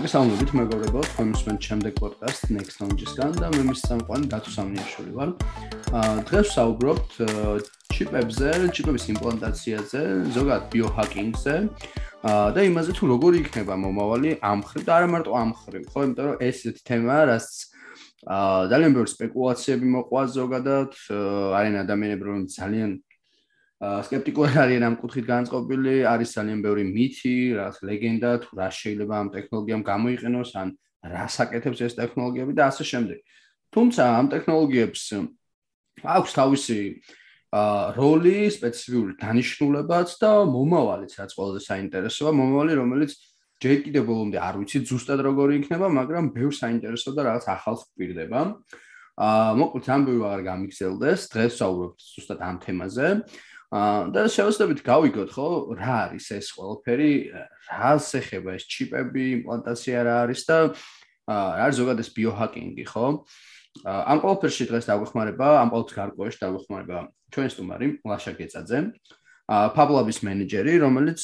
მოგესალმებით მეგობრებო, თქვენ უსმენთ შემდეგ პოდკასტ Next Knowledge-ისგან და მე მის სამყარო დათო სამნიაშვილი ვარ. აა დღეს ვსაუბრობთ ჩიპებზე, ჩიპების იმპლანტაციაზე, ზოგადად ბიოჰაკინგზე. აა და იმაზე თუ როგორი იქნება მომავალი ამ ხრივ და არა მარტო ამ ხრივ, ხო, იმიტომ რომ ეს ისეთი თემაა, რაც აა ძალიან ბევრი სპეკულაციები მოყვა ზოგადად, არიან ადამიანები, რომლებიც ძალიან სკეპტიკული არიან ამ კუთხით განწყობილი, არის ძალიან ბევრი მითი, რაღაც ლეგენდა, თუ რა შეიძლება ამ ტექნოლოგიამ გამოიყენოს, ან რას აკეთებს ეს ტექნოლოგიები და ასე შემდეგ. თუმცა ამ ტექნოლოგიებს აქვს თავისი აა როლი, სპეციფიკური დანიშნულებაც და მომავალიც, რაც ყველაზე საინტერესოა, მომავალი, რომელიც ჯერ კიდევ ბოლომდე არ ვიცი ზუსტად როგორი იქნება, მაგრამ ბევრ საინტერესო და რაღაც ახალს გვპირდება. აა მოკლედ ამბები აღარ გამიგზელდეს, დღეს ვსაუბრობთ ზუსტად ამ თემაზე. და შევასწავლეთ გავიგოთ ხო რა არის ეს ყველაფერი რას ეხება ეს ჩიპები იმპლანტაცია რა არის და რა არის ზოგადად ეს ბიოჰაკინგი ხო? ამ ყველაფერში დღეს დაგვეხმარება ამ ყველაფერს გარკვევაში დაგვეხმარება ჩვენი სტუმარი ლაშა გეწაძე ფაბლაბის მენეჯერი რომელიც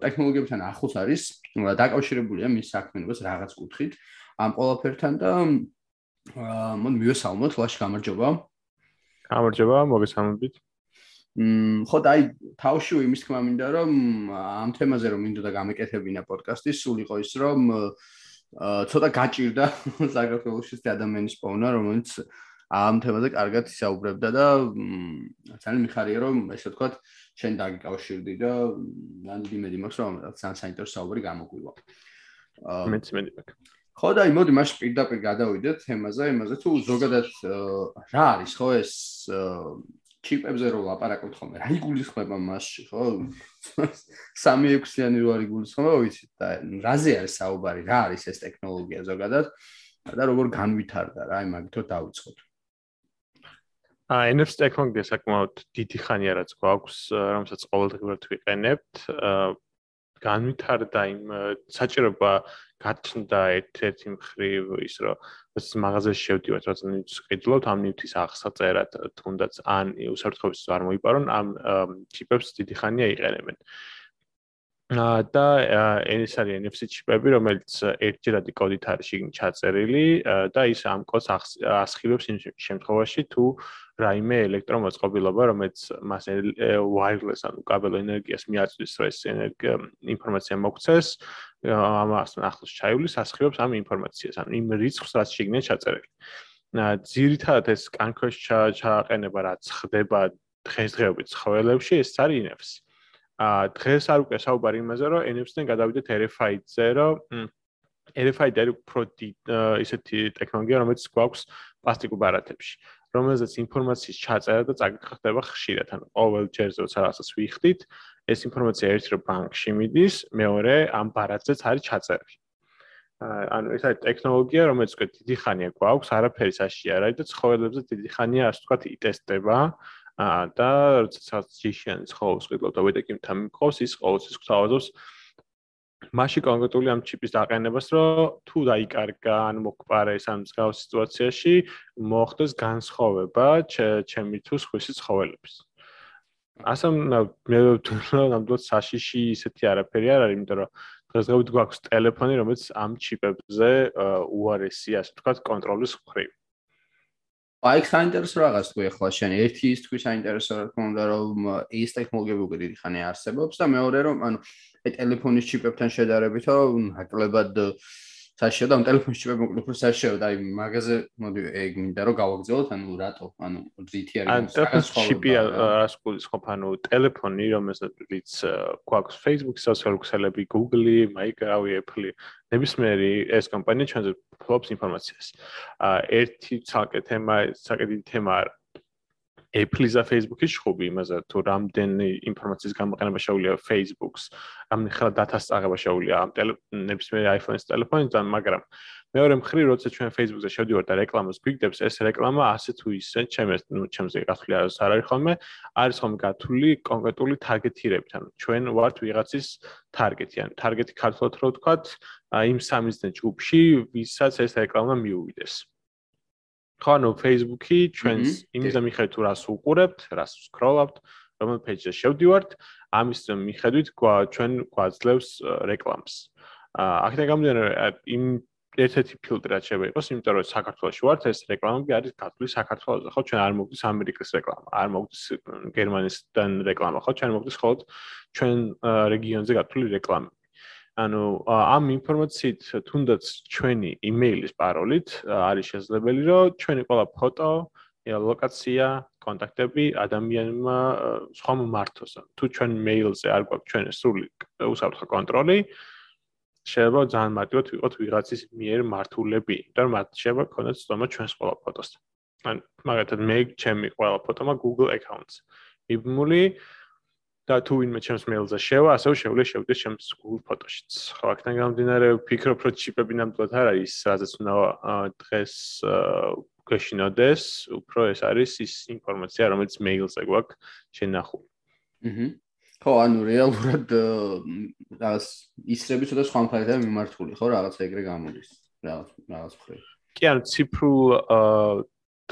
ტექნოლოგიებთან ახლოს არის დაკავშირებულია მის საქმიანობას რაღაც კუთხით ამ ყველაფერთან და მოდ მივესალმოთ ლაშა გამარჯობა. გამარჯობა მოგესალმებით ხო და აი თავში იმის თქმა მინდა რომ ამ თემაზე რომ მინდოდა გამეკეთებინა პოდკასტი სულ იყო ის რომ ცოტა გაჭირდა საქართველოსის ადამიანის პოვნა რომელიც ამ თემაზე კარგად ისაუბრებდა და ძალიან მიხარია რომ ესე ვთქვათ შენ დაგიკავშირდი და ნანდი მედი მაქვს რომ ძალიან საინტერესო საუბარი გამოგვივა. მეც მედი მაქვს. ხო და აი მოდი მაშ პირდაპირ გადავიდეთ თემაზე იმაზე თუ ზოგადად რა არის ხო ეს ჩიპებზე რო ლაპარაკობთ ხოლმე, რა იგულისხმება მასში, ხო? 3-6-იანი რო არის იგულისხმება, ვიცით და რაზე არის საუბარი, რა არის ეს ტექნოლოგია ზოგადად და როგორ განვითარდა რა, აი მაგითო დავიწყოთ. ა NFC ტექნოლოგია საკმაოდ დიდი ხანია რაც გვაქვს, რომელსაც ყოველდღიურად ვიყენებთ. განვითარდა იმ საჭიროება გაჩნდა ერთ-ერთი მხრივ ის რომ ეს მაღაზიაში შევდივართ რაც ყიდულობთ ამ ნივთის აღსაწერად თუნდაც ან უსაფრთხოების არ მოიპარონ ამ ჩიპებს დიდი ხანია იყენებენ და ეს არის NFC ჩიპები, რომელიც ერთჯერადი კოდით არის შიგნით ჩაწერილი და ის ამ კოდს ასხივებს იმ შემთხვევაში თუ რაიმე ელექტრომოწყობილობა, რომელიც მას wireless ანუ კაბელ ენერგიას მიაწვდის, რომ ეს ენერგია ინფორმაცია მოგცეს, ამასთან ახლოს ჩაივლის ასხივებს ამ ინფორმაციას, ანუ იმ რიცხვს, რაც შიგნით ჩაწერილი. ძირითადად ეს კანქვეშ ჩააყენება, რაც ხდება დღესდღეობით ცხოველებში, ეს არის NFC. აა დღეს არ უკვე საუბარი იმაზე, რომ NFC-დან გადავიდეთ RFID-ზე, რომ RFID არის უფრო ისეთი ტექნოლოგია, რომელიც გვაქვს პლასტიკურ ბარათებში, რომელზეც ინფორმაციის ჩაწერა და წაკითხვა ხდება ხშირად, ანუ ყოველ ჯერზე როცა რაღაცას ვიხდით, ეს ინფორმაცია ერთი რო ბანკში მიდის, მეორე ამ ბარათზეც არის ჩაწერილი. ანუ ეს არის ტექნოლოგია, რომელიც უკვე დიდი ხანია გვაქვს, არაფერი საშია არ არის და ცხოველებზე დიდი ხანია, ასე ვთქვათ, იტესტება. აა და როდესაც ჯიშიან ცხოველს ყიდულობ და ვეტეკიმთან მიყავს ის ყოველთვის გვთავაზობს. მასში კონკრეტული ამ ჩიპის დაყენებას რომ თუ დაიკარგა ან მოგყარე ეს ამ მსგავს სიტუაციაში მოხდეს განსხვავება ჩემი თუ სხვისი ცხოველების. ასე მე ვთქვი ნამდვილად საშიში ისეთი არაფერი არ არის იმიტომ რომ დღესდღეობით გვაქვს ტელეფონი რომელიც ამ ჩიპებზე უარესია ასე ვთქვათ კონტროლის მხრივ აი საინტერესო რაღაც თქვი ახლა შენ ერთი ის თქვი საინტერესო რა თქმა უნდა რომ ეს ტექნოლოგიები უკვე დიდი ხანი არსებობს და მეორე რომ ანუ აი ტელეფონის ჩიპებთან შედარებით ნაკლებად საშიო და ამ ტელეფონის ჩიპები მოკლედ უფრო საშიო და აი მაგაზე მოდი ეგ მინდა რომ გავაგზავნოთ ანუ რატო ანუ ძითი არის ანუ ტელეფონის ჩიპი რას გულისხმობ ანუ ტელეფონი რომელსაც გვაქვს Facebook-ის სოციალურ Google-ი, Microsoft-ი, Apple-ი ნებისმიერი ეს კომპანია ჩვენზე ფლობს ინფორმაციას. აა ერთი ცალკე თემა, ცალკე დიდი თემა Apple-ის და Facebook-ის შხუბი იმაზე თუ რამდენი ინფორმაციის გამოყენება შეუძლია Facebook-ს, რამდენი ხელა დათას წაღება შეუძლია ამ ნებისმიერ iPhone-ის ტელეფონიდან, მაგრამ მეორე მხრივ, როცა ჩვენ Facebook-ზე შევდივართ და რეკლამას გვიგდებს, ეს რეკლამა ასე თუ ისე ჩემს ნუ ჩემზე გათვლი არ არის ხოლმე, არის ხოლმე გათვლი კონკრეტული ტარგეტირებით, ანუ ჩვენ ვართ ვიღაცის ტარგეტი, ანუ ტარგეტი ქართულად რო ვთქვათ, იმ სამიზნე ჯგუფში, ვისაც ეს რეკლამა მიუვიდეს. ხო, ანუ Facebook-ი ჩვენს იმის მიხედვით თუ რას უყურებთ, რას სკროლავთ, რომელ პეიჯზე შევდივართ, ამის მიხედვით ჩვენ გვაძლევს რეკლამს. აქედან გამომდინარე იმ ერთ-ერთი ფილტრი რაც შეიძლება იყოს, იმიტომ რომ საქართველოში ვართ, ეს რეკლამები არის გათვლილი საქართველოს. ხო, ჩვენ არ მოგდის ამერიკის რეკლამა, არ მოგდის გერმანისთან რეკლამა, ხო, ჩვენ მოგდის ხოლმე ჩვენ რეგიონზე გათვლილი რეკლამა. ანუ ამ ინფორმაციით თუნდაც ჩვენი იმეილის პაროლით არის შესაძლებელი, რომ ჩვენი ყველა ფოტო, ლოკაცია, კონტაქტები ადამიანმა სხვა მართოს. თუ ჩვენ მეილზე არ გვაქვს ჩვენი სრული უსაფრთხო კონტროლი, შეიძლება ძალიან მარტივად ვიყოთ ვიღაცის მიერ მართულები, რომ მათ შეიძლება ქონდეს ცდომა ჩვენს ყველა ფოტოს. ან მაგათად მე ჩემი ყველა ფოტომა Google accounts. იბმული და თუ ვინმე ჩემს მეილზე შევა, ასევე შეუძლია შევიდეს ჩემს Google ფოტოშიც. ხო, აქედან გამომდინარე ვფიქრობ, რომ ჩიპები ნამდვილად არ არის, რაზეც უნდა დღეს გეშინოდეს, უფრო ეს არის ის ინფორმაცია, რომელიც მეილზე გვაქვს შენახული. აჰა. ხო, ანუ რეალურად რაღაც ისრები ცოტა სხვა მხარეთაა მიმართული, ხო, რაღაც ეგრე გამოდის. რაღაც რაღაც მხრივ. კი, ანუ ციფრულ აა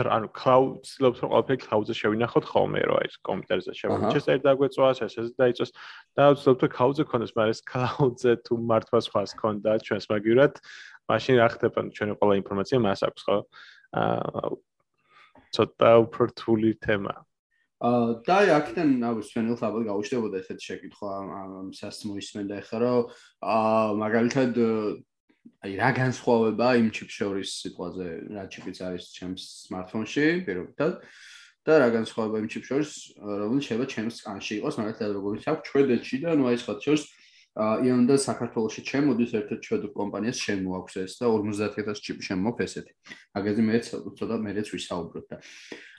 ანუ cloud-ს ლობს რომ ყველაფერი cloud-ზე შევინახოთ ხოლმე, რომ აი კომპიუტერზე შევინახოთ, ეს დაგვეწვას, ეს დაიწვას და ვცდილობ რომ cloud-ზე ქონდეს, მაგრამ ეს cloud-ზე თუ მართვა სხვას ქონდა ჩვენს მაგივრად, მაშინ რა ხდება, ჩვენი ყველა ინფორმაცია მას აქვს, ხო? აა ცოტა უფრო რთული თემაა. აა და აი აქედან აუს ჩვენ ელფაბად გავუშვებოდა ესეთი შეკითხვა ამ სასმო ისმენდა ახლა რომ აა მაგალითად აი რა განსხვავება იმ ჩიპ შორის სიტყვაზე რა ჩიპიც არის ჩემს smartphone-ში პირობითად და რა განსხვავება იმ ჩიპ შორის რომელიც შეიძლება ჩემს სკანში იყოს მაგალითად როგორც აქვს ჩვენეთში და ნუ აი სხვა შორის იან და საქართველოსი ჩემოდის ერთ-ერთ ჩვედურ კომპანიას შემოაქვს ეს და 50000 ჩიპი შემოაქვს ესეთი. აგაზე მე ცოტა მეც ვისაუბროთ და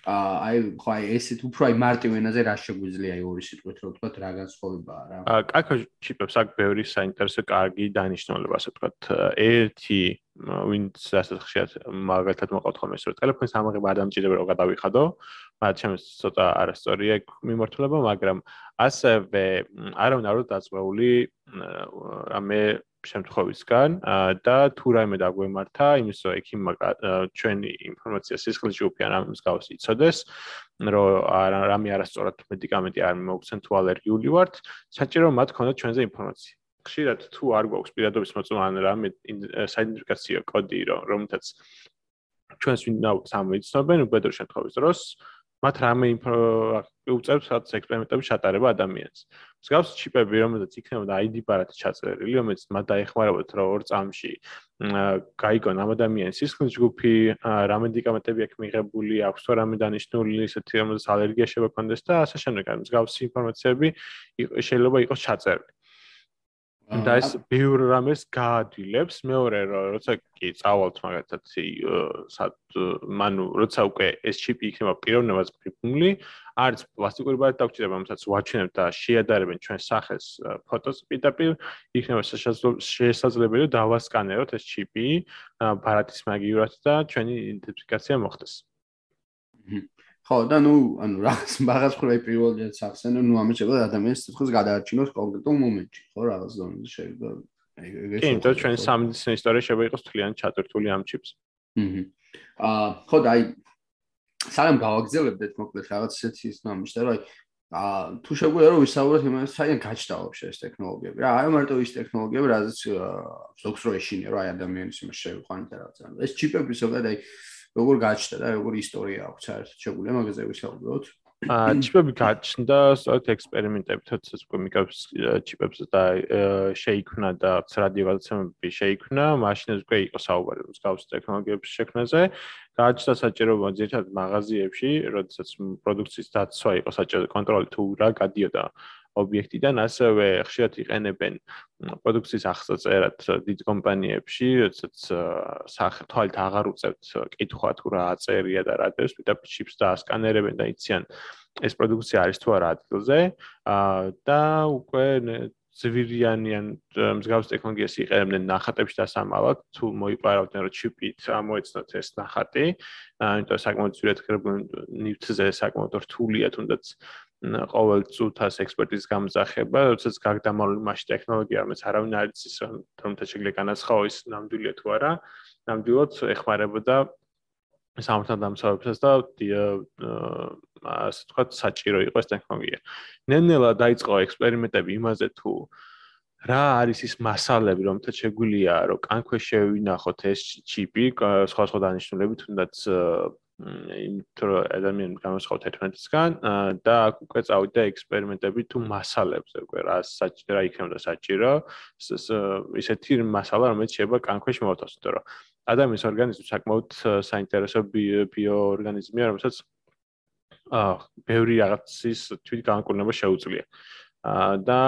აი ხო აი ესეთ უფრო აი მარტივ ენაზე რა შეგვიძლია აი ორი სიტყვით რო ვთქვა რა განსხვავებაა რა. აა კაკო ჩიპებს აქ ბევრი საინტერესო კარგი დანიშნულება ასე ვთქვა. ერთი ვინც ასე ხშირად მაგალითად მოყავთ ხოლმე ეს რო ტელეფონის ამაღება არ დამჭირდება რომ გადავიხადო. მათ ჩემს ცოტა არასწორია მიმართულება, მაგრამ ასევე არავინ არ არის დაწვეული რამე შემთხვევისგან და თუ რაიმე დაგვემართა იმის რომ ექიმ ჩვენი ინფორმაცია სისხლში უფიან ამ მსგავს იცოდეს რომ რამე არასწორად მედიკამენტი არ მოგცენ თუ ალერგიული ვართ საჭირო მათ ქონდეთ ჩვენზე ინფორმაცია. ხშირად თუ არ გვაქვს პირადობის მოწმობა ან რამე საიდენტიფიკაციო კოდი რომელთაც ჩვენს ვინდა სამეცნობენ უბედურ შემთხვევის დროს მათ რამე უწევს რაც ექსპერიმენტები ჩატარება ადამიანს. მსგავს ჩიპები, რომელზეც იქნებოდა ID ბარათი ჩაწერილი, რომელიც მათ დაეხმარებათ რა ორ წამში გაიგონ ამ ადამიანის სისხლის ჯგუფი, რა მედიკამენტები აქვს მიღებული, აქვს თუ რამე დანიშნული ისეთი რომელზეც ალერგია შეიძლება კონდეს და ასე შემდეგ. მსგავს ინფორმაციები შეიძლება იყოს ჩაწერილი. და ეს ბევრ რამეს გაადვილებს მეორე როცა კი წავალთ მაგათაც სად მანუ როცა უკვე ეს ჩიპი იქნება პიროვნებას პრიფუნლი არც პლასტიკური ბარათი დაგჭირება რომელსაც ვაჩვენებ და შეადარებენ ჩვენ სახეს ფოტოს პირდაპირ იქნება შესაძლებელი დავასკანეროთ ეს ჩიპი ბარათის მაგივრად და ჩვენი იდენტიფიკაცია მოხდეს ხო და ნუ ანუ რაღაც მაგას ხრე პირველად სახსენო ნუ ამეჭება ადამიანის სიტყვის გადაარჩინოს კონკრეტულ მომენტში ხო რაღაც ზონაზე შეიძლება ეგ კი ჩვენ სამედიცინო ისტორია შეიძლება იყოს თლიან ჩატვირთული ამ ჩიპს აჰა აა ხო და აი სალამ გავაგზავნებდეთ მოკლედ რაღაც ისეთი ის ნამიშდა რომ აი აა თუ შეგვიძლია რომ ვისაუბროთ იმას საიდან გაჩნდა ვაფშე ეს ტექნოლოგიები? რა აი მარტო ის ტექნოლოგიები რაზეც ზოგს რო ეშინე რა ადამიანის იმას შეგვიყვანეთ რაღაცა. ეს ჩიპები ზოგადად აი როგორ გაჩნდა და როგორ ისტორია აქვს საერთოდ შეგვიძლია მაგაზე ვისაუბროთ აა ჩიპები გაჩნდა სწორედ ექსპერიმენტებით უკვე მიკავს ჩიპებს და შეიქმნა და რადიოვალცემები შეიქმნა მაშინ უკვე იყო საუბარი მსგავს ტექნოლოგიების შექმნაზე. გაჩნდა საჭიროება ძირითადად მაღაზიებში როდესაც პროდუქციის დაცვა იყო საჭირო კონტროლი თუ რა გადიოდა ობიექტიდან ასევე ხშირად იყენებენ პროდუქციის ახსოწერად დიდ კომპანიებში, როდესაც სახე თვალით აღარ უწევთ კითხვა თუ რა აწერია და რა დევს, პიტაპ ჩიპს და ასკანერებენ და იციან ეს პროდუქცია არის თუ არა ადგილზე. და უკვე ზვირიანიან მსგავს ტექნოლოგიას იყენებდნენ ნახატებში დასამალად, თუ მოიპარავდნენ რომ ჩიპით ამოეცნოთ ეს ნახატი. ამიტომ საკმაოდ ძვირად ხერებული ნივთზე საკმაოდ რთულია თუნდაც ყოველ წუთას ექსპერტის გამძახება, როდესაც გაგდამალული მასში ტექნოლოგია, რომელიც არავინ არ იცის, რომ თუმცა შეიძლება განაცხაო ის ნამდვილია თუ არა, ნამდვილად ეხმარებოდა სამართალ დამცავებელს და ასე თქვა საჭირო იყო ეს ტექნოლოგია. ნენელა დაიწყო ექსპერიმენტები იმაზე თუ რა არის ის მასალები, რომელთა შეგვიძლია რომ კანქვე შევინახოთ ეს ჩიპი სხვა სხვა დანიშნულებით, თუნდაც იმიტომ რომ ადამიანები გამოსხავთ ერთმანეთისგან და აქ უკვე წავიდა ექსპერიმენტები თუ მასალებზე უკვე რა საჭირო იქნება საჭირო ისეთი მასალა რომელიც შეიძლება კანქვეში მოვთოს იმიტომ რომ ადამიანის ორგანიზმი საკმაოდ საინტერესო ბიოორგანიზმია რომელსაც აა ბევრი რაღაცის თვით განკურნება შეუძლია და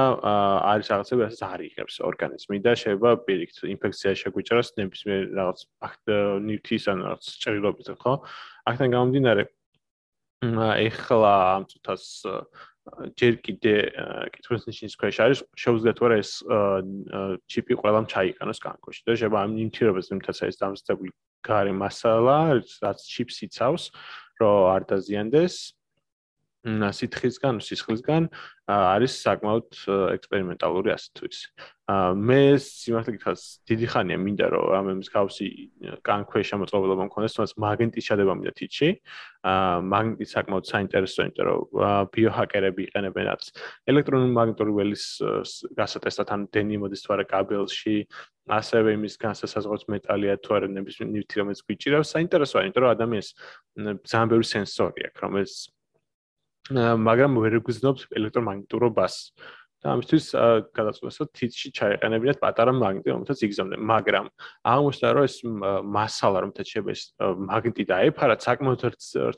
არის რაღაცები, რასაც არ იღებს ორგანიზმი და შეიძლება პირიქით ინფექცია შეგვიჭრას ნებისმიერ რაღაც ნივთის ან რაღაც ჭრილობის ხო? აქედან გამომდინარე ეხლა ამ წუთას ჯერ კიდე კითხვის ნიშნის ქვეშ არის შეუძლიათ ვარ ეს ჩიპი ყველამ ჩაიყენოს კანკოში და შეიძლება ამ ნივთიერებას იმითაც არის დამზადებული გარე მასალა რაც ჩიპს იცავს რომ არ დაზიანდეს სითხისგან, სისხლისგან არის საკმაოდ ექსპერიმენტალური ასე თუ ის. მე სიმართლე გითხრას, დიდი ხანია მინდა რომ რამე მსგავსი კანქვე შემოწყობილობა მქონდეს, თუმცა მაგნიტის ჩადება მინდა თითში. აა მაგნიტი საკმაოდ საინტერესოა, იმიტომ რომ ბიოჰაკერები იყენებენ რაც ელექტრონული მაგნიტური ველის გასატესტად ან დენი მოდის თუ არა კაბელში, ასევე იმის განსასაზღვროს მეტალია თუ არა ნებისმიერ ნივთი რომელიც გვიჭირავს. საინტერესოა, იმიტომ რომ ადამიანს ძალიან ბევრი სენსორი აქვს, რომელიც მაგრამ ვერ გვგზნობს ელექტრომაგნიტურობას. და ამისთვის გადაწყვეტილება თითში ჩაეყენებინათ პატარა მაგნიტი, რომელთაც იგზავნენ, მაგრამ აღმოჩნდა რომ ეს მასალა, რომელთაც შეიძლება ეს მაგნიტი დაეფარა, საკმაოდ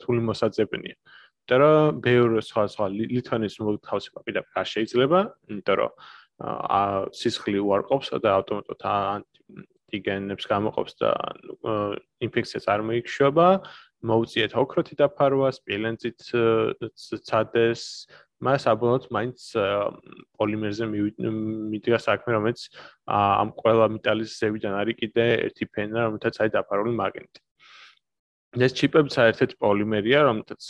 რთული მოსაძებნია. იმიტომ რომ ბევრი სხვა სხვა ლითონის მოთავსება პირდაპირ არ შეიძლება, იმიტომ რომ ა სისხლი უარყოფს და ავტომატურად ანტიგენებს გამოყოფს და ინფექცია წარმოიქმნება. მოუწიეთ ოქროთი დაფარვა, სპილენძით ცადეს, მას აბოლოთ მაინც პოლიმერზე მივიდგა საქმე, რომელიც ამ ყველა მეტალის ზევიდან არის კიდე ერთი ფენა, რომელთაც არის დაფარული მაგნიტი. ეს ჩიპები საერთოდ პოლიმერია, რომელთაც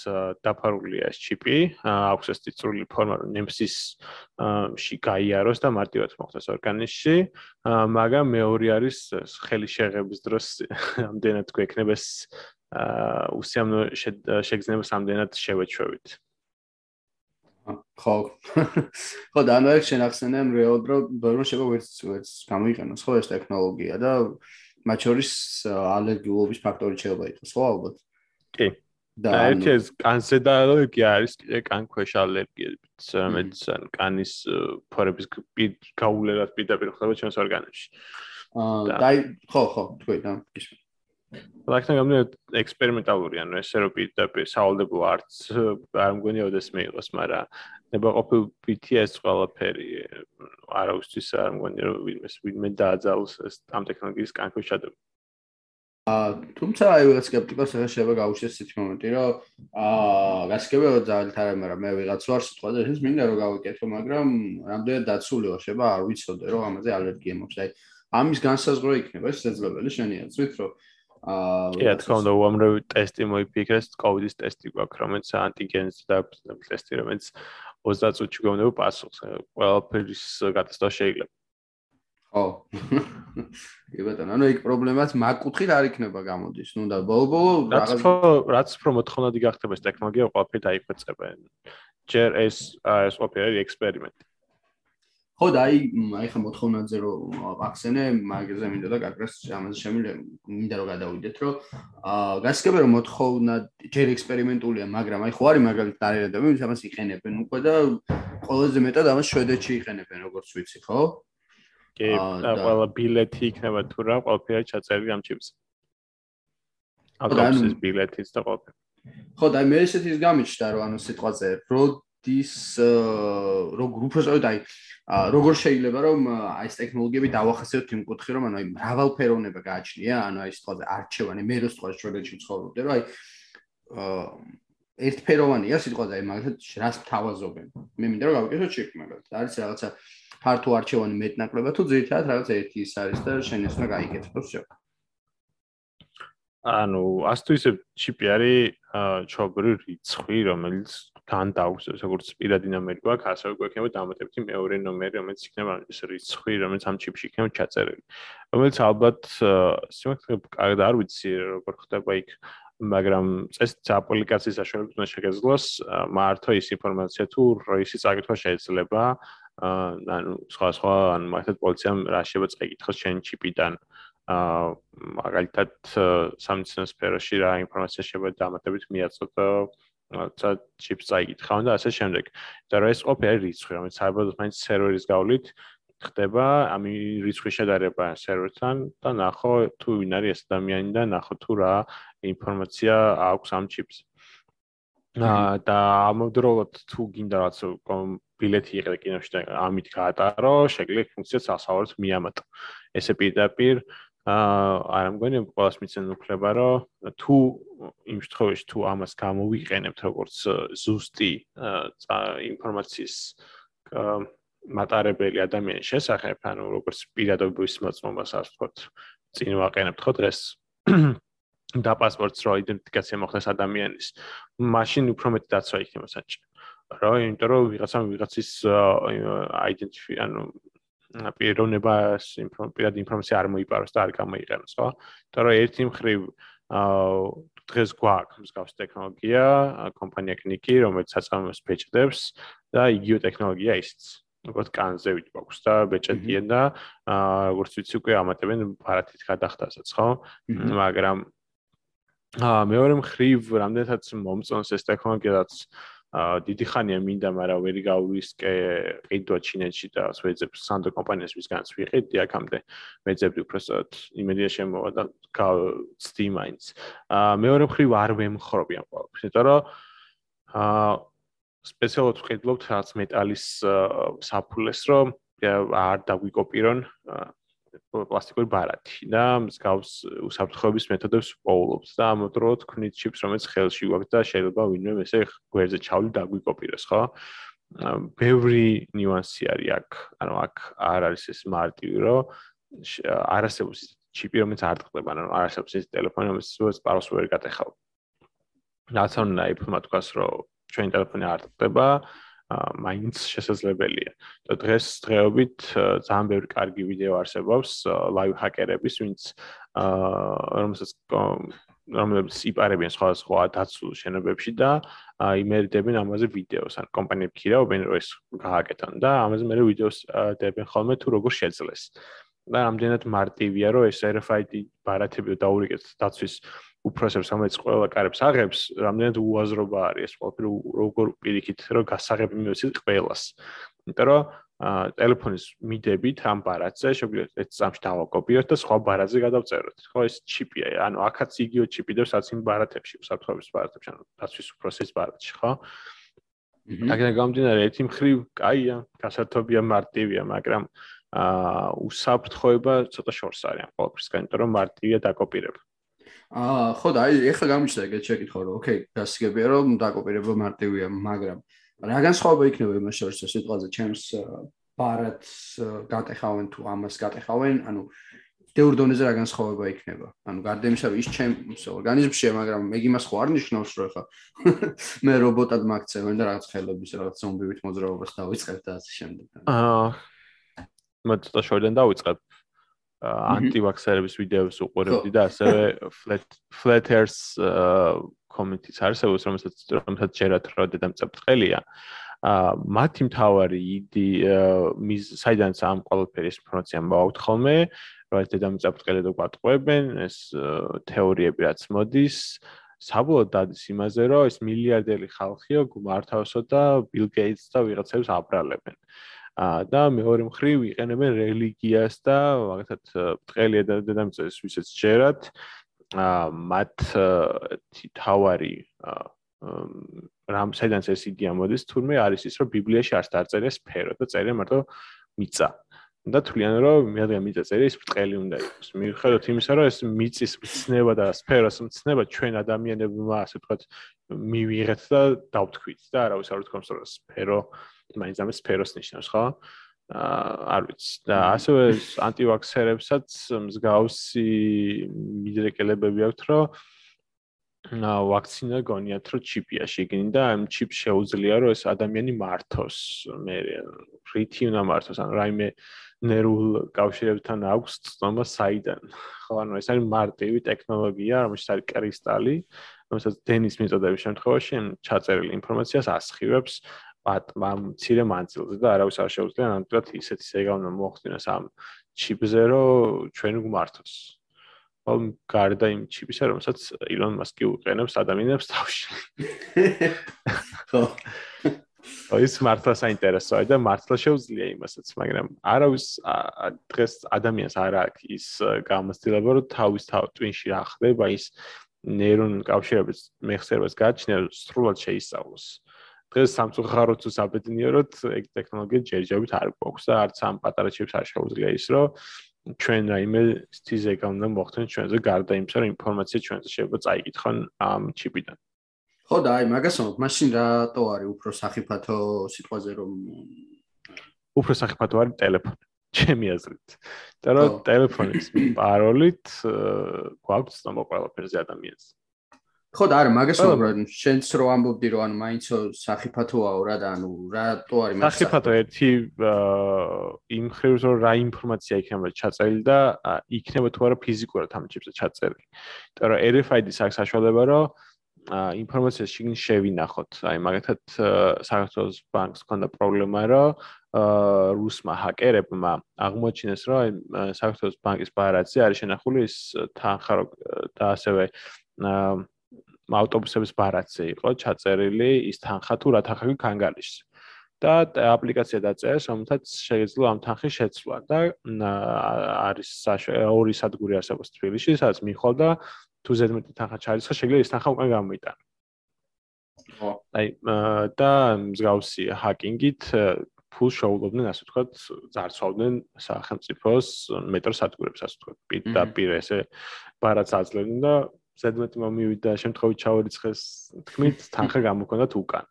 დაფარულია ეს ჩიპი, აქვს ეს წიწრული ფორმა, რომ ნემსის ში გაიაროს და მარტივად მოხდეს ორგანიზმში, მაგრამ მეორე არის ხელი შეღების დროს ამდენად გვექნება ეს უსიამო შეგრძნებას ამდენად შევეჩვევით. ხო. ხო, და ანუ ეს შენახსენე რეალურად ბოლოს შეიძლება ვერც ვერც გამოიყენოს ხო ეს ტექნოლოგია და მათ შორის ალერგიულობის ფაქტორი შეიძლება იყოს, ხო ალბათ? კი. და ერთი ეს კანზე და ალერგია არის კიდე კანქვეშ ალერგიებიც, რომელიც ან კანის ფორების გაულერად პირდაპირ ხდება ჩვენს ორგანიზმში. აა და ხო, ხო, თქვი და გიშ. ლაიქთან გამნე ექსპერიმენტალური ანუ ესე რომ პირდაპირ სავალდებო არც არ მგონია ოდეს მეიღოს, მაგრამ ნება ყოფილ BTS ყველაფერი არავისთვის არ მგონია რომ ვინმეს ვინმე დააძალოს ეს ამ ტექნოლოგიის კანქვეშ ჩადება. აა თუმცა აი ვიღაც სკეპტიკოს ახლა შეიძლება გაუშვეს ეს მომენტი რომ აა გასკებეო ძალიან თარა მაგრამ მე ვიღაც ვარ სიტყვა და ეს მინდა რომ გავიკეთო მაგრამ რამდენად დაცულიო შეიძლება არ ვიცოდე რომ ამაზე ალერგია მაქვს აი ამის განსაზღვრა იქნება ეს შეძლებელი შენი აზრით რომ აა რა თქმა უნდა უამრავი ტესტი მოიფიქრეს კოვიდის ტესტი გვაქვს რომელიც ანტიგენს და ტესტი რომელიც 30 წუთში გვეუბნება პასუხს ყველაფერის გატესტვა შეიძლება. ხო. კი ბატონო ანუ იქ პრობლემაც მაგკუთხით არ იქნება გამოდის. ნუ და ბოლო-ბოლო რაღაც რაც უფრო მოთხოვნადი გახდება ეს ტექნოლოგია ყველაფერი დაიხვეწებენ ჯერ ეს ეს ყველაფერი ექსპერიმენტი ხო და აი აი ხა მოთხოვნაზე რომ ვახსენე მაგაზე მინდა და გაკრეს ამაზე შემიძლია მინდა რომ გადავიდეთ რომ აა გასკებე რომ მოთხოვნა ჯერ ექსპერიმენტულია მაგრამ აი ხო არის მაგალითად დარერადები ვინც ამას იყენებენ უკვე და ყველაზე მეტად ამას შვედეთში იყენებენ როგორც ვიცი ხო? კი ყველა ბილეთი იქნება თუ რა ყველაფერი ჩაწერილი ამ ჩიპს ავტობუსის ბილეთიც და ყველაფერი. ხო და მე ესეთის გამიჩნდა რომ ანუ სიტყვაზე როდის როგორ უბრალოდ აი როგორ შეიძლება რომ აი ეს ტექნოლოგიები დავახასიათოთ იმ კუთხე რომ ანუ აი მრავალფეროვნება გააჩნია ანუ აი სიტყვაზე არჩევანი მე რო სიტყვაზე შეგეჩი ცხოვრობდე რომ აი ერთფეროვანია სიტყვაზე აი მაგალითად რას თავაზობენ მე მინდა რომ გავიკეთო ჩეკ მაგალითად არის რაღაცა ფართო არჩევანი მეტნაკლებად თუ ძირითადად რაღაც ერთი ის არის და შენ ეს უნდა გაიგეთო შევ ანუ ასე თუ ისე ჩიპი არის ჩობრი რიცხვი რომელიც დაუშვებს როგორც პირადი ნომერი გვაქვს, ასევე გვექნება დამატებითი მეორე ნომერი, რომელიც იქნება ის რიცხვი, რომელიც ამ ჩიპში იქნება ჩაწერილი. რომელიც ალბათ სიმართლე კარგად არ ვიცი როგორ ხდება იქ, მაგრამ წესით აპლიკაციის საშუალებით უნდა შეგეძლოს მართო ის ინფორმაცია თუ როისი წაკითხვა შეიძლება ანუ სხვა სხვა ანუ მაგათ პოლიციამ რა შეიძლება წაიკითხოს შენ ჩიპიდან აა მაგალითად სამიცნო სფეროში რა ინფორმაცია შეიძლება დამატებით მიაწოდო რაცა ჩიპს წაიკითხავენ და ასე შემდეგ. და რა ეს ყოფილი რიცხვი, რომელიც საერთოდ მაინც სერვერის გავლით ხდება, ამ რიცხვის შედარება სერვერთან და ნახო თუ ვინ არის ეს ადამიანი და ნახო თუ რა ინფორმაცია აქვს ამ ჩიპს. და ამავდროულად თუ გინდა რაც ბილეთი იყიდე კინოში და ამით გაატარო, შეგიძლია ფუნქციას ასავართ მიამატო. ესე პირდაპირ აა არ ამგონი ყოველს მიცენ უფლება რომ თუ იმ შემთხვევაში თუ ამას გამოვიყენებთ როგორც ზუსტი ინფორმაციის მატარებელი ადამიანის შესახებ, ანუ როგორც პირადობის მოწმობას ასე ვთქვათ, წინ ვაყენებთ ხო დღეს და პასპორტს რო იდენტიფიკაცია მოხდეს ადამიანის, მაშინ უფრო მეტი დაცვა იქნება საჭირო. რა, იმიტომ რომ ვიღაცამ ვიღაცის აიდენტიფი, ანუ პიროვნებას პირად ინფორმაცია არ მოიპაროს და არ გამოიყენოს, ხო? იმიტომ რომ ერთი მხრივ აა დღეს გვაქვს მსგავს ტექნოლოგია, კომპანია კნიკი, რომელიც საწარმოს ფეჭდებს და იგივე ტექნოლოგია ისიც. როგორც კანზე ვიყვაქვს და ბეჭედიან და აა როგორც ვიცი უკვე ამატებენ ბარათით გადახდასაც, ხო? მაგრამ აა მეორე მხრივ რამდენადაც მომწონს ეს ტექნოლოგია, რაც დიდი ხანია მინდა, მაგრამ ვერი გაურისკე ყიდვა ჩინეთში და სვეძებს სანდო კომპანიას ვისგანაც ვიყიდი აქამდე. მეძებდი უბრალოდ იმედია შემოვა და გავცდი მაინც. აა მეორე მხრივ არ ვემხრობი ამ ყოველთვის, იმიტომ რომ აა სპეციალურად ვყიდლობთ რაც მეტალის საფულეს, რომ არ დაგვიკოპირონ პლასტიკური ბარათი და მსგავს უსაფრთხოების მეთოდებს პოულობს და ამოდრო თქვით ჩიპს რომელიც ხელში გვაქვს და შეიძლება ვინმე ესე გვერდზე ჩავლი დაგვიკოპიროს ხო? ბევრი ნიუანსი არის აქ ანუ აქ არ არის ეს მარტივი რომ არასებს ჩიპი რომელიც არ ტყდება ანუ არასებს ეს ტელეფონი რომელიც სპაროს ვერ გატეხავ. რაც უნდა იფორმატკას რომ ჩვენი ტელეფონი არ ტყდება მაინც შესაძლებელია. და დღეს დღეობით ძალიან ბევრი კარგი ვიდეო არსებობს ლაივ ჰაკერების, ვინც აა რომელსაც რომლებიც იპარებიან სხვადასხვა დაცულ შენობებში და იმერიდებენ ამაზე ვიდეოს, ან კომპანიები ქირაობენ რომ ეს გააკეთონ და ამაზე მე ვიდეოს დებენ ხოლმე თუ როგორ შეძლეს. და რამდენად მარტივია რომ ეს RFID ბარათები დაურიგეთ დაცვის უფროსებს, რომელიც ყველა კარებს აღებს, რამდენად უაზრობა არის ეს ყველაფერი როგორ პირიქით რომ გასაღები მიოცით ყველას. იმიტომ რომ ტელეფონის მიდებით ამ ბარათზე შეგვიძლია ეს წამში დავაკოპიოთ და სხვა ბარათზე გადავწეროთ. ხო ეს ჩიპია, ანუ აქაც იგივე ჩიპი და საციმ ბარათებში, უსაფრთხოების ბარათებში, ანუ დაცვის უფროსის ბარათში, ხო? აგერ გამდინარე ერთი მხრივ, კაია, გასართობია მარტივია, მაგრამ აა უსაფრთხოება ცოტა შორს არის ამ ყველაფერსგან, იმიტომ რომ მარტივია დაკოპირება. აა ხო და აი ეხლა გამიჩნდა ეგეთ შეკითხვა რომ ოკეი გასაგებია რომ დაკოპირება მარტივია მაგრამ რა განსხვავება იქნება იმას შორის რომ სიტყვაზე? ჩემს ბარათს გატეხავენ თუ ამას გატეხავენ? ანუ დეურ დონეზე რა განსხვავება იქნება? ანუ გარდა იმისა რომ ის ჩემს ორგანიზმშია მაგრამ მე იმას ხო არ ნიშნავს რომ ეხლა მე რობოტად მაგცევენ და რაღაც ხელობის რაღაც ზომბივით მოძრაობას დავიწყებ და ასე შემდეგ. აა მე ცოტა შორიდან დავიწყებ ანტივაქსერების ვიდეოს უყურებდი და ასევე flat flat earth community-ს არსებობს რომელსაც რომელსაც ჯერათ რა დედამწაფრთხელია ა მათი მთავარი იდი მის საიდანაც ამ ყველაფერის ინფორმაცია მოვაუთ ხოლმე რომ ეს დედამწაფრთხელი და გვატყუებენ ეს თეორიები რაც მოდის. საბოლოოდ დადის იმაზე რომ ეს მილიარდელი ხალხიო გმართავსო და ბილ გეიტს და ვიღაცებს აბრალებენ და მეორე მხრივ იყენებენ რელიგიას და მაგათაც ბრწყელია და დედამიწის ვისაც ჯერათ მათ თავარი რამ საიდანაც ეს იდეა მოდის თურმე არის ის რომ ბიბლიაში არც დაწერეს სფერო და წერია მარტო მიწა. და თვლიან რომ მე ადრე მიწა წერია ის ბრწყელი უნდა იყოს. მიუხედავად იმისა რომ ეს მიწის მცნება და სფეროს მცნება ჩვენ ადამიანებმა ასე ვთქვათ მივიღეთ და დავთქვით და არავის არ უთქვამს რომ სფერო მაინც ამას სფეროს ნიშნავს, ხო? აა არ ვიცი. და ასევე ანტივაქსერებსაც მსგავსი მიდრეკელებები აქვთ, რომ ა ვაქცინა გონიათ რომ ჩიპია შეგინი და ამ ჩიპს შეუძლია რომ ეს ადამიანი მართოს მე რითი უნდა მართოს ან რაიმე ნერვულ კავშირებთან აქვს წნობა საიდან ხო ანუ ეს არის მარტივი ტექნოლოგია რომელშიც არის კრისტალი რომელსაც დენის მიწოდების შემთხვევაში ჩაწერილი ინფორმაციას ასხივებს მცირე მანძილზე და არავის არ შეუძლია ნამდვილად ისეთი ზეგავნა მოახდინოს ამ ჩიპზე, რომ ჩვენ გვმართოს. ამ გარდა იმ ჩიპისა, რომელსაც ილონ მასკი უყენებს ადამიანებს თავში. ხო. ის მართლა საინტერესოა და მართლა შეუძლია იმასაც, მაგრამ არავის დღეს ადამიანს არ აქვს ის გამოცდილება, რომ თავის თავში რა ხდება ის ნეირონ კავშირების მეხსიერებას გაჩნია სრულად შეისწავლოს. დღეს სამწუხაროდ თუ საბედნიეროდ ეგ ტექნოლოგია ჯერჯერობით არ გვაქვს და არც ამ პატარა ჩიპს არ შეუძლია ის, რომ ჩვენ რაიმე სტიზე გამდე მოხდეთ ჩვენზე გარდა იმისა, რომ ინფორმაცია ჩვენზე შეიძლება წაიკითხონ ამ ჩიპიდან. ხო და აი მაგასო მაშინ რატო არის უფრო სახიფათო სიტყვაზე რომ უფრო სახიფათო არის ტელეფონი ჩემი აზრით. და რომ ტელეფონის პაროლით გვაქვს ცნობა ყველაფერზე ადამიანს. ხო და არა მაგასო რომ შენც რო ამბობდი რომ ანუ მაინცო სახიფათოაო რა და ანუ რატო არის მაგას სახიფათო ერთი იმ ხრივ რომ რა ინფორმაცია იქნება ჩაწერილი და იქნება თუ არა ფიზიკურად ამ ჩიპზე ჩაწერილი. იმიტომ რომ RFID-ს აქვს საშუალება რომ ინფორმაცია შიგნით შევინახოთ. აი მაგათად საქართველოს ბანკს ჰქონდა პრობლემა, რომ რუსმა ჰაკერებმა აღმოჩინეს, რომ აი საქართველოს ბანკის ბარათზე არის შენახული ის თანხა და ასევე ავტობუსების ბარათზე იყო ჩაწერილი ის თანხა თუ რა თანხა განგალიშს. და აპლიკაცია დაწერეს, რომელთაც შეიძლება ამ თანხის შეცვლა და არის ორი სადგური არსებობს თბილისში, სადაც მიხვალ და თუ ზედმეტი თანხა ჩარიცხა, შეიძლება ის თანხა უკან გამოიტანო. ხო. აი და მსგავსი ჰაკინგით ფულს შეულობდნენ, ასე ვთქვათ, ძარცვავდნენ სახელმწიფოს მეტროსადგურებს, ასე ვთქვათ, პირდაპირ ესე ბარათს აძლევდნენ და ზედმეტი მომივიდა შემთხვევით ჩაურიცხეს თქმით თანხა გამოქონდათ უკან.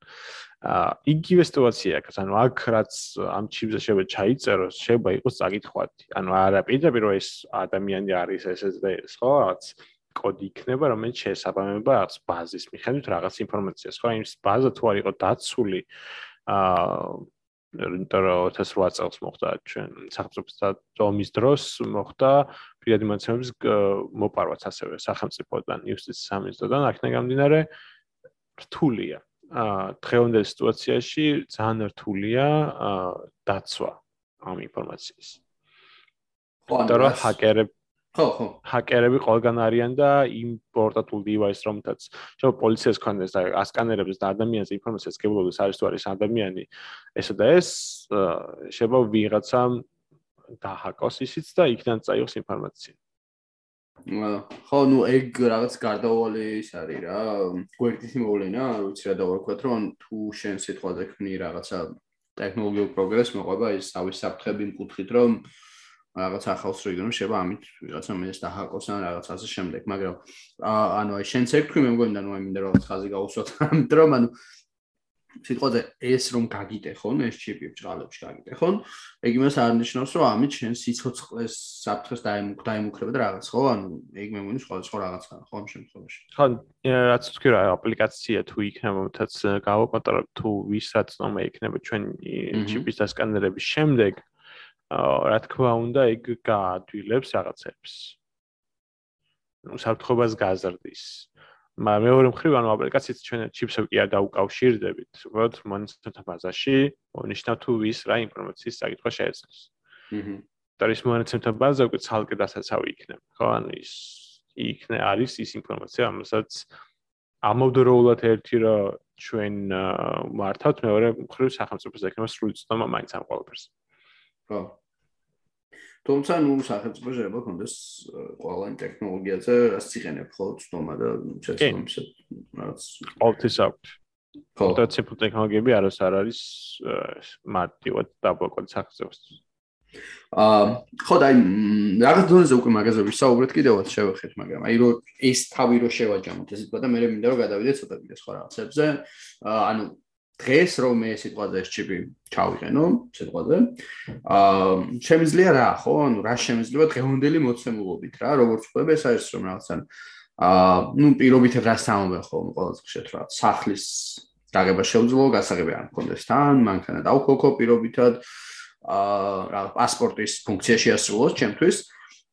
აა იგივე სიტუაცია აქვს, ანუ აქ რაც ამ ჩიპზე შეიძლება ჩაიწეროს, შეიძლება იყოს წაკითხვადი. ანუ არა პირდაპირ ეს ადამიანი არის SSD-ს, ხო, რაც კოდი იქნება, რომელიც შეესაბამება რაღაც ბაზის მიხედვით რაღაც ინფორმაციას, ხო? იმ ბაზა თუ არ იყო დაცული აა რომ 2008 წელს მოხდა ჩვენ სახელმწიფოს დომის დროს მოხდა პირადი მონაცემების მოპარვაც ასევე სახელმწიფოდან, იუსტიციის სამინისტროდან, აქნა გამდინარე რთულია. აა დღევანდელ სიტუაციაში ძალიან რთულია აა დაცვა ამ ინფორმაციის. ანუ რა ჰაკერები ხო ხო ჰაკერები ყველგან არიან და იმ პორტატულ დივაისს რომელთაც შეიძლება პოლიციას კონდეს და ასკანერებს და ადამიანის ინფორმაციას გებლოდეს არის თუ არის ადამიანი ესა და ეს შეიძლება ვიღაცამ დაჰაკოს ისიც და იქიდან წაიღოს ინფორმაცია. ხო ნუ ეგ რაღაც გარდაუვალი ის არის რა გვერდითი მოვლენა ვიცი რა დავარქვათ რომ თუ შენ სიტყვაზე ქმნი რაღაცა ტექნოლოგიურ პროგრესს მოყვება ის თავის საფრთხები მკუთხით რომ რაღაც ახალს იგონო შეიძლება ამით ვიღაცა მეც დაჰაკოს ან რაღაც ასე შემდეგ მაგრამ ანუ აი შენ ცეკვი მე მგონი და ნუ აი მინდა რაღაც ხაზი გავუსვათ ამ დრომ ანუ სიტყვაზე ეს რომ გაგიტეხონ ეს ჩიპი ბჭყალებში გაგიტეხონ ეგ იმას არნიშნავს რომ ამით შენ სიცოცხლეს საფრთხეს დაიმუქრება და რაღაც ხო ანუ ეგ მე მგონი სხვა სხვა რაღაცა ხო ამ შემთხვევაში ხო რაც თქვი რა აპლიკაცია თუ იქნება თაც გავაკონტროლებ თუ ვისაც ნომა იქნება ჩვენ ჩიპის დასკანერების შემდეგ რა თქმა უნდა, ეგ გაადვილებს რაღაცებს. ნუ საფრთხობას გაზრდის. მაგრამ მეორე მხრივ, ანუ აპლიკაციით ჩვენ ჩიპსები კი არ დაუკავშირდებით, უბრალოდ მონიცტორთა ბაზაში მონიშნავ თუ ვის რა ინფორმაციის საკითხვა შეეძლოს. აჰა. და ის მონიცტორთა ბაზა უკვე ცალკე დასაცავი იქნება, ხო? ანუ ის იქნე არის ის ინფორმაცია, რომელსაც ამავდროულად ერთი რა ჩვენ მართავთ, მეორე მხრივ სახელმწიფოს ექნება სრული ცნობა მაინც ამ ყველაფერს. ხო. თუმცა ნუ სახელმწიფო შეიძლება კონდეს ყველა იმ ტექნოლოგიაზე რაც იყენებ ხო ცნობა და შესაძლებლობებს რაც ყოველთვის აქვს და ციფრ ტექნოლოგიები არას არ არის მარტივად დაბლოკოთ სახელმწიფოს აა ხო და აი რაღაც დონეზე უკვე მაგაზე ვისაუბრეთ კიდევაც შევეხეთ მაგრამ აი რომ ეს თავი რო შევაჯამოთ ესე თქვა და მე მინდა რომ გადავიდეთ ცოტა კიდე სხვა რაღაცებზე. ანუ დღეს რომ მე სიტყვაზე ეს ჩიპი ჩავიყენო სიტყვაზე. აა შემიძლია რა ხო? ანუ რა შემიძლია? დღევანდელი მოცემულობით რა როგორც ხვდება ეს არის რომ რაღაცა აა ნუ პირობითად რა სამომე ხო ყველაზე ხშირად რა სახლის დაგება შეუძლო გასაღები არ მქონდეს თან მანქანა დავქოქო პირობითად აა რა პასპორტის ფუნქცია შეასრულოს ჩემთვის.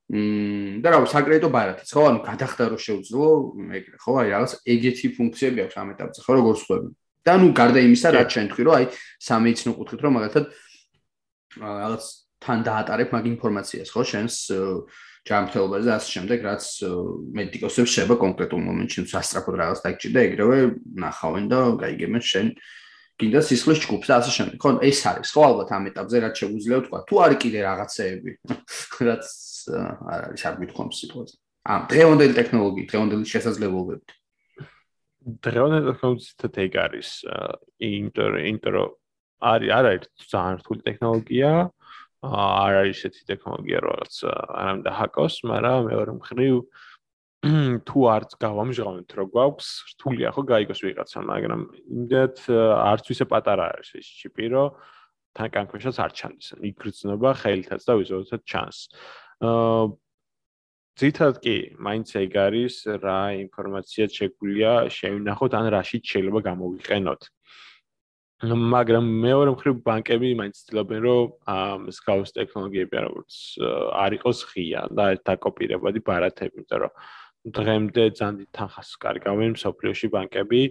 მ და რა საკრედიტო ბარათიც ხო? ანუ გადახდა რომ შეუძლო ეგრე ხო? აი რაღაც ეგეთი ფუნქციები აქვს ამ ეტაპზე ხო? როგორც ხვდება და ნუ გარდა იმისა, რაც შენ თქვი, რომ აი სამეცნიერო კუთხით რომ მაგალითად რაღაც თან დაატარებ მაგ ინფორმაციას, ხო, შენს ჯანმრთელობაზე და ასე შემდეგ, რაც მედიკოსებს შეება კონკრეტულ მომენტში, თუ სასტრაფოდ რაღაც დაიჭირდა, ეგრევე ნახავენ და გაიგებენ შენ კიდე სისხლის ჯგუფს და ასე შემდეგ. ხო, ეს არის, ხო, ალბათ ამ ეტაპზე რაც შეგვიძლია თქვა, თუ არის კიდე რაღაცეები, რაც არ არის არ მithkom სიტყვაზე. ამ დღევანდელი ტექნოლოგიით, დღევანდელი შესაძლებლობებით. დღევანდელი ტექნოლოგიით ეგ არის ინტერ ინტრო არის არ არის ძალიან რთული ტექნოლოგია, არ არის ესეთი ტექნოლოგია რაღაც არამედ ჰაკოს, მაგრამ მეორე მხრივ თუ არც გავამჟღავნეთ რო გვაქვს რთულია ხო გაიგოს ვიღაცა, მაგრამ იმდეთ არც ვისე პატარა არის ეს ჩიპი, რომ თან კანქვეშაც არ ჩანდეს. იგრძნობა ხელითაც და ვიზუალურად ჩანს. აა ძითად კი, მაინც ეგ არის რა ინფორმაცია შეგვიძლია შევინახოთ ან რაშიც შეიძლება გამოვიყენოთ. მაგრამ მეორე მხრივ ბანკები მაინც ცდილობენ რომ სკაუს ტექნოლოგიები როგორც არ იყოს ღია და დაკოპირებადი ბარათები, იმიტომ რომ დღემდე ძალიან თანხას კარგავენ სოფლიოში ბანკები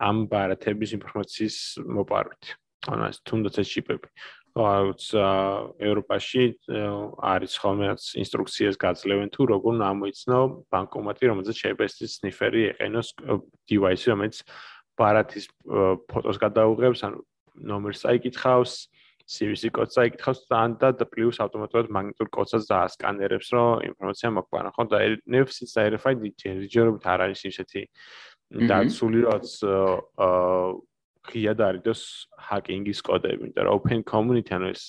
ამ ბარათების ინფორმაციის მოპარვით. ანუ ეს თუნდაც ეს ჩიპები. როგორც ევროპაში არის ხოლმე ინსტრუქციას გაძლევენ თუ როგორ ამოიცნო ბანკომატი, რომელზეც შეიძლება ეს სნიფერი ეყენოს დივაისი, რომელიც ბარათის ფოტოს გადაუღებს, ანუ ნომერს აიკითხავს, CVC კოდს აიკითხავს და და პლუს ავტომატურად მაგნიტურ კოდსაც დაასკანერებს, რომ ინფორმაცია მოგვანა, ხო და NFC-ს და RFID ჯერჯერობით არ არის ისეთი დაცული, რაც აა ღია დაარიდოს ჰაკინგის კოდები, იმიტომ რომ open community ანუ ეს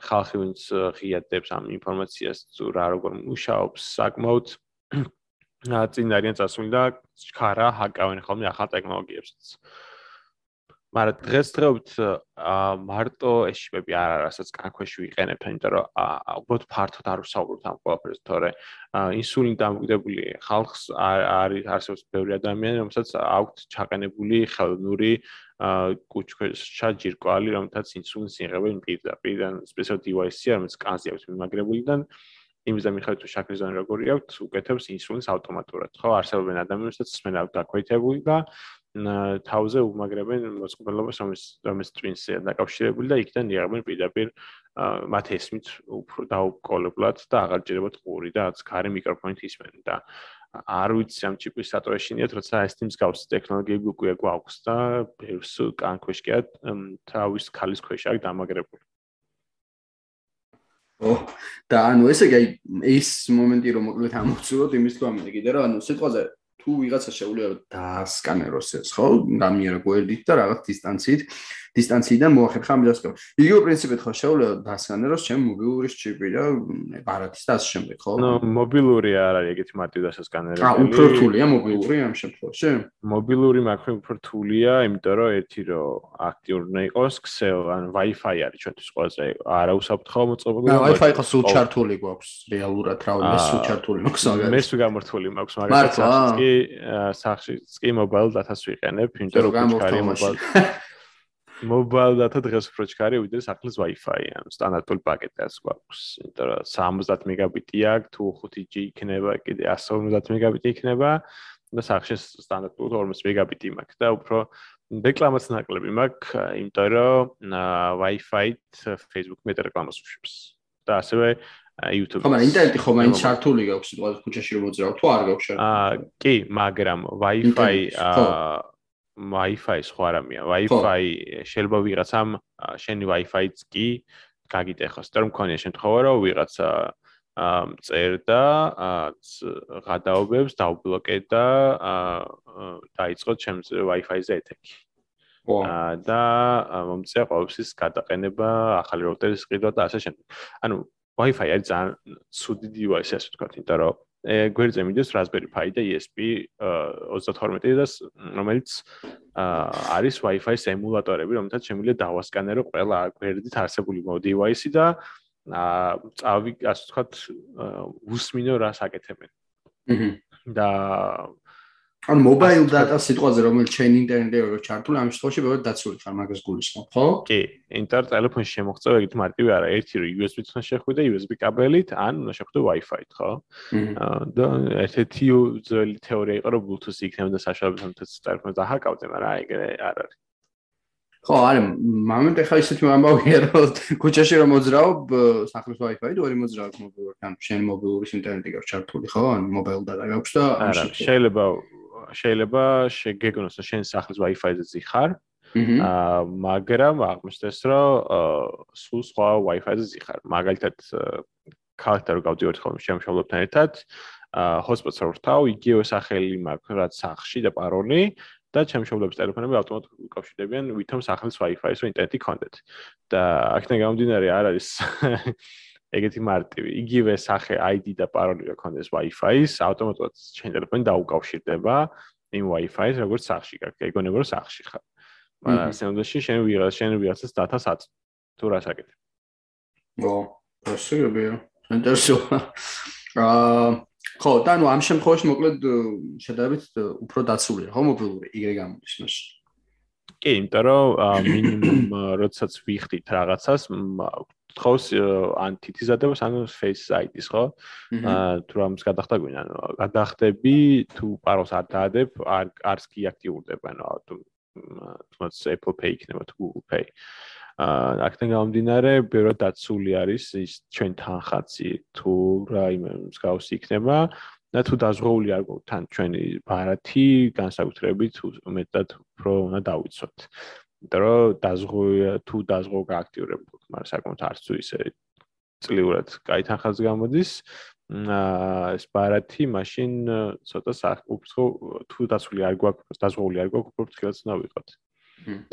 ხალხი ვინც ღია დებს ამ ინფორმაციას რა როგორ მუშაობს საკმაოდ წინ არიან წასული და ხარა ჰაკავენ ხოლმე ახალ ტექნოლოგიებსაც. მაგრამ დღესდღეობით მარტო ეშიპები არ არის, რაც კანქვეში ვიყენებთ, იმიტომ რომ უბრალოდ ფართოდ არ ვსაუბრობთ ამ ყველაფერზე, თორე ინსულინ დამოკიდებული ხალხს არის არსებობს ბევრი ადამიანი, რომელსაც აქვთ ჩაყენებული ხელოვნური კუჩქეშა ჯირკვალი, რომელთაც ინსულინს იღებენ პირდაპირ, ან სპეციალურ დივაისი, რომელიც კანზე აქვს მიმაგრებული და იმის და მიხედვით თუ შაქრის ზონა როგორი აქვს, უკეთებს ინსულინს ავტომატურად. ხო, არსებობენ ადამიანები, რომელსაც სმენა დაქვეითებული და თავზე უმაგრებენ მოსყიდლობას, რომელიც რომელიც ტვინსია დაკავშირებული და იქიდან იღებენ პირდაპირ მათ ესმით უფრო დაუკოლებლად და აღარ ჯერებათ ყური და რაც კარი მიკროფონით ისმენ და არ ვიცი ამ ჩიპის სატოეშინიათ, როცა ეს თიმს გავს ტექნოლოგიები უკვე გვაქვს და ბევრს კანქვეშკია თავის ქალის ქვეშ აქვს დამაგრებული. ო და ანუ ესე იგი ეს მომენტი რომ მოკლედ ამოვწუროთ იმის ამენ კიდე რა ანუ სიტყვაზე თუ ვიღაცა შეუძლია დაასკანეროს ეს ხო გამიერა გვერდით და რაღაც დისტანციით დისტანციიდან მოახერხა ამ დასკო. იგივე პრინციპით ხო შეუძლია დასკანეროს ჩემ მობილური ჩიპი და ბარათის და ასე შემდეგ ხო? ნუ მობილური არ არის ეგეთი მარტივ დასკანერები. აა უფრო რთულია მობილური ამ შემთხვევაში? მობილური მაქვს უფრო რთულია, იმიტომ რომ ერთი რომ აქტიური უნდა იყოს ქსელ ან Wi-Fi არის ჩვენთვის ყველაზე არა უსაფრთხო მოწყობილი. აა Wi-Fi ხო სულ ჩართული გვაქვს რეალურად რა ვიცი სულ ჩართული მაქვს მაგალითად. მე სულ გამორთული მაქვს მაგალითად სახში კი სახში კი mobile data-ს ვიყენებ, იმიტომ რომ კუჩქარი mobile mobile data დღეს უფრო ჩქარი ვიდრე სახლის Wi-Fi ან სტანდარტული პაკეტებს გვაქვს. იმიტომ რომ 70 მეგაბიტი აქვს, თუ 5G იქნება, კიდე 150 მეგაბიტი იქნება და სახში სტანდარტული 40 მეგაბიტი მაქვს და უფრო რეკლამაც ნაკლები მაქვს, იმიტომ რომ Wi-Fi-თ Facebook მეტ რეკლამას უშვებს. და ასევე YouTube. ხომ, ინტერნეტი ხომ მაინც ჩართული გაქვს სიტყვაზე ქუჩაში რომ მოძრაობ, თუ არ გაქვს ჩართული? აა, კი, მაგრამ Wi-Fi აა Wi-Fi სხვა რამეა. Wi-Fi შეიძლება ვიღაცამ შენი Wi-Fi-ც კი გაგიტეხოს. და რომ მქონია შემთხვევა, რომ ვიღაცა აა წერდა ღადაობებს დაუბლოკე და დაიწყო ჩემს Wi-Fi-ზე ეთექი. აა და მომწია ყოველთვის გადაყენება ახალი როუტერის ყიდვა და ასე შემდეგ. ანუ Wi-Fi არის ძალიან ცუდი device ასე ვთქვათ, იმიტომ რომ გვერდზე მიდის Raspberry Pi და ESP32 და რომელიც არის Wi-Fi-ის ემულატორები, რომელთაც შემიძლია დავასკანერო ყველა გვერდით არსებული device-ი და წავი, ასე ვთქვათ, უსმინო რას აკეთებენ. და ან mobile data სიტყვაზე რომელიც chain internet-ი როგორ ჩართული ამ შემთხვევაში ბევრად დაცული ხარ მაგას გულისხმობ, ხო? კი, ინტერნეტ ტელეფონში შემოღწევა ეგეთ მარტივი არა, ერთი რომ USB-ით უნდა შეხვიდე USB კაბელით, ან უნდა შეხვიდე Wi-Fi-ით, ხო? და ერთ-ერთი ძველი თეორია იყო რომ Bluetooth იქნება და საშუალებით ამ ტელეფონს დაჰაკავდე, მაგრამ ეგრე არ არის. ხო, არა, მომენტ ახლა ისეთი ამბავია, რომ ქუჩაში რომ მოძრაობ, სახლის Wi-Fi და ორი მოძრაობ მობილურთან, შენ მობილურის ინტერნეტი გაქვს ჩართული, ხო? ან მობილ და გაქვს და არა, შეიძლება შეიძლება შეგეგნოს შენ სახლის Wi-Fi-ზე ზიხარ. აა მაგრამ აღმოჩნდეს რომ სულ სხვა Wi-Fi-ზე ზიხარ. მაგალითად ქალაქთან რო გავდივართ ხოლმე შემშავლობთან ერთად, აა hotspot-ს ვრთავ, იგივე სახელი მაქვს რაც სახში და პაროლი და ჩემშობლების ტელეფონები ავტომატურად უკავშირდებიან ვითომ სახლის Wi-Fi-ს რომ ინტერნეტი კონდეთ. და აქედან გამომდინარე არ არის ეგეთი მარტივი. იგივე სახე ID და პაროლი რო კონდეს Wi-Fi-ს, ავტომატურად ჩემ ტელეფონი დაუკავშირდება იმ Wi-Fi-ს, როგორც სახში გაქვს. ეგონება რომ სახში ხარ. მაგრამ სამდეში შენ ვიღაც შენ ვიღაცას დათას აწ. თუ რა საკეთებ? ო, პროსერებია. ინტერესო. აა ხო, და ნუ ამ შემთხვევაში მოკლედ შედარებით უფრო დაცულია, ხო, მობილური იგრე გამოდის მაშინ. კი, იმიტომ რომ მინიმუმ როდესაც ვიხდით რაღაცას, თხოვს ან თითიზადებას, ან face ID-ს, ხო? აა თუ რამს გადახდა გვინდა, ანუ გადახდები, თუ პაროლს არ დაადებ, არ არც კი აქტიურდება, ანუ თუ თუმცა Apple Pay იქნება თუ Google Pay. აა აქედან გამომდინარე, ბევრად დაცული არის ის ჩვენ თანხაცი თუ რაიმე მსგავსი იქნება და თუ დაზღვეული არ გვაქვს თან ჩვენი ბარათი განსაკუთრებით უმეტად უფრო უნდა დავიცოთ. იმიტომ რომ დაზღვე თუ დაზღვე გააქტიურებულ, მაგრამ საკმაოდ არც თუ ისე წლიურად კაი თანხაც გამოდის. აა ეს ბარათი მაშინ ცოტა უფრო თუ დაცული არ გვაქვს, დაზღვეული არ გვაქვს, უფრო ფრთხილად უნდა ვიყოთ.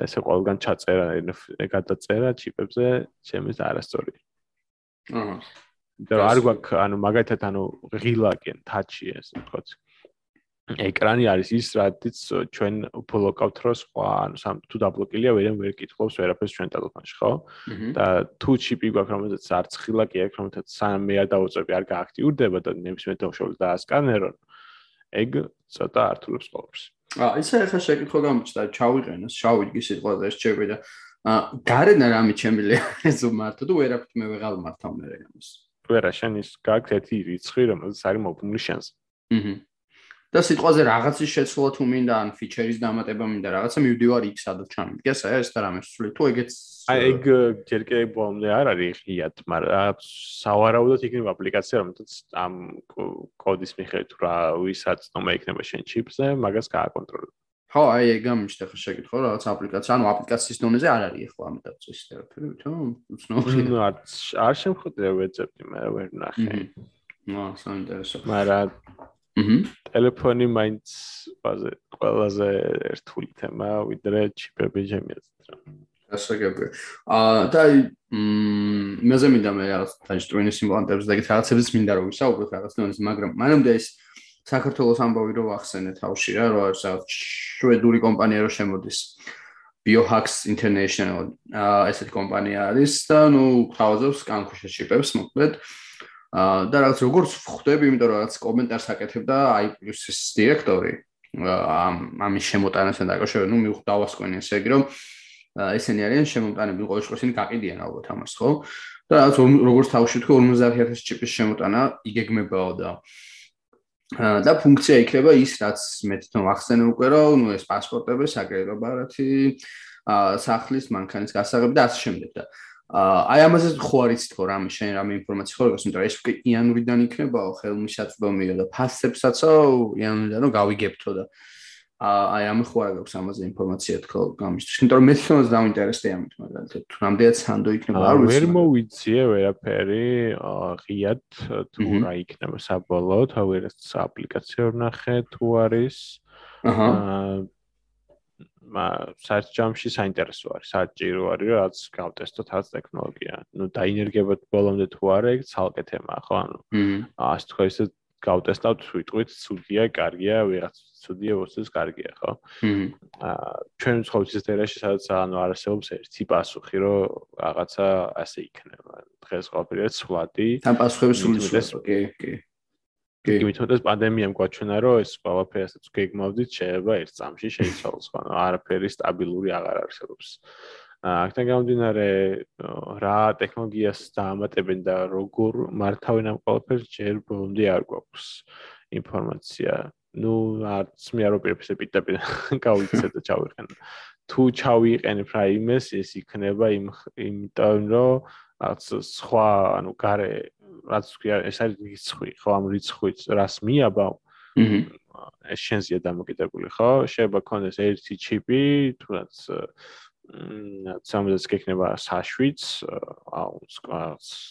ესე ყველგან ჩაწერა გადაწერა ჩიპებზე ჩემს არასწორი. აჰა. და არ გვაქვს ანუ მაგალითად ანუ ღილაკენ თაჩი ეს ვთქვათ. ეკრანი არის ის რადგან ჩვენ ბლოკავთ რო სხვა ანუ სამ თუ დაბლოკილია ვერან ვერ კითხავს ვერაფერს ჩვენ ტელეფონში ხო? და თუ ჩიპი გვაქვს რომელზეც არც ღილაკი აქვს რომელზეც მე არ დაუწევი არ გააქტიურდება და ნებისმიერ დავშოვი და ასკანერონ ეგ ცოტა ართულებს ყოველს. აა ისე ახლა შეკითხვა გამოჩნდა, ჩავიყენოს, შავიდგი სიტყვაზე ეს ჩემი და აა გარენა რამე ჩემილია ეს უმართო თუ ვერაფრით მე ვეღარ მართავ მე რამის. ვერა შენ ის გაქვს ერთი რიცხვი რომელზეც არის მობილური შანსი. აჰა. და სიტყვაზე რაღაცის შეცვლა თუ მინდა ან ფიჩერის დამატება მინდა რაღაცა მივდივარ იქ სადაც ჩამიგდეს აი ეს და რამე სული. თუ ეგეც აი ეგ ჯერ კიდე ბოლომდე არ არის ღიად მაგრამ სავარაუდოდ იქნება აპლიკაცია რომელთაც ამ კოდის მიხედვით რა ვისაც ნომა იქნება შენ ჩიპზე მაგას გააკონტროლებ. ხო აი ეგ გამიშთა ხო შეკითხო რაღაც აპლიკაცია. ანუ აპლიკაციის დონეზე არ არის ხო ამ დაწვის თერაპია თო უცნობია. ნუ არ არ შემხვდები ვეცებდი მე ვერ ნახე. აა საინტერესო მაგრამ ტელეფონი მაინც ყველაზე ყველაზე ერთული თემა ვიდრე ჩიპები ჩემი აზრით რა გასაგებია. აა და მ მეზე მინდა მე რაღაც დაჟტრინის იმპლანტებს და ეგეთ რაღაცებს მინდა რომ ვისაუბროთ რაღაც ნონის, მაგრამ მანამდე ეს საქართველოს ამბავი რო ახსენე თავში რა, რომ არის რაღაც შვედური კომპანია რო შემოდის. Biohacks International აა ესეთი კომპანია არის და ნუ თავაზობს კანკუშა ჩიპებს მოკლედ. აა და რაღაც როგორც ხვდები, იმიტომ რომ რაღაც კომენტარს აკეთებდა i+s-ის დირექტორი ამ ამის შემოტანასთან დაკავშირებით, ნუ მივხვდავასკვენი ესე იგი რომ ესენი არიან შემოტანები ყოველ შემთხვევაში ისინი გაყიდიან ალბათ ამას ხო? და რაც როგორც თავში თქვი 50000 ჩიპის შემოტანა იგეგმებაო და და ფუნქცია იქნება ის რაც მე თვითონ ახსენე უკვე რომ ნუ ეს პასპორტები საკრედიტო ბარათი სახლის მანქანის გასაღები და ასე შემდეგ და აი ამაზე ხო არის თქო რამე შენ რამე ინფორმაცია ხო გქონდა რომ ეს უკვე იანვრიდან იქნებაო ხელმისაწვდომიო და ფასებსაცო იანვრიდან რომ გავიგებთო და აი ამ ხო არ გაქვს ამაზე ინფორმაცია თქო გამიშთ. იმიტომ რომ მე თვითონაც დავინტერესდი ამით, მაგალითად, თუ რამდენად სანდო იქნება, არ ვიცი. ვერ მოვიძიე ვერაფერი, ღიად თუ რა იქნება საბოლოოდ, აუ ეს აპლიკაცია ვნახე თუ არის. აჰა. მა საერთოდ ჯამში საინტერესო არის, საჭირო არის, რაც გავტესტოთ ამ ტექნოლოგია. ნუ დაინერგებოთ ბოლომდე თუ არა, ეგ ცალკე თემაა, ხო? ანუ ასე თქვა ისე გავტესტავთ ვიტყვით, ცუდია, კარგია, ვიღაც ცუდია, ვოცეს კარგია, ხო? აა ჩვენ ცხოვრობთ ის ერაში, სადაც ანუ არსებობს ერთი პასუხი, რომ რაღაცა ასე იქნება. დღეს ყოფილია ცვლადი. თან პასუხები სულ ის კი, კი. კი, მithmetes პანდემიამ გვაჩვენა, რომ ეს ყველაფერი ასაც გეგმავდით, შეიძლება ერთ წამში შეიცვალოს, ხო? არაფერი სტაბილური აღარ არსებობს. აქთან გამომდინარე რა ტექნოლოგიას დაამატებენ და როგორ მართავენ ამ ყველაფერს ჯერ ბოლომდე არ გვაქვს ინფორმაცია. ну, არც მე არ ვპირებსე პიტაპი გავიცე და ჩავიყენო. თუ ჩავიყენებ რაიმეს ეს იქნება იმ იმიტომ რომ რაც სხვა ანუ gare რაც ქვია ეს არის რიცხვი ხო ამ რიცხვით რას მიაბავ აჰა ეს შენზია დამოკიდებული ხო? შეიძლება კონდეს ერთი ჩიპი თუნდაც სამზეს გექნება საშვიც აუ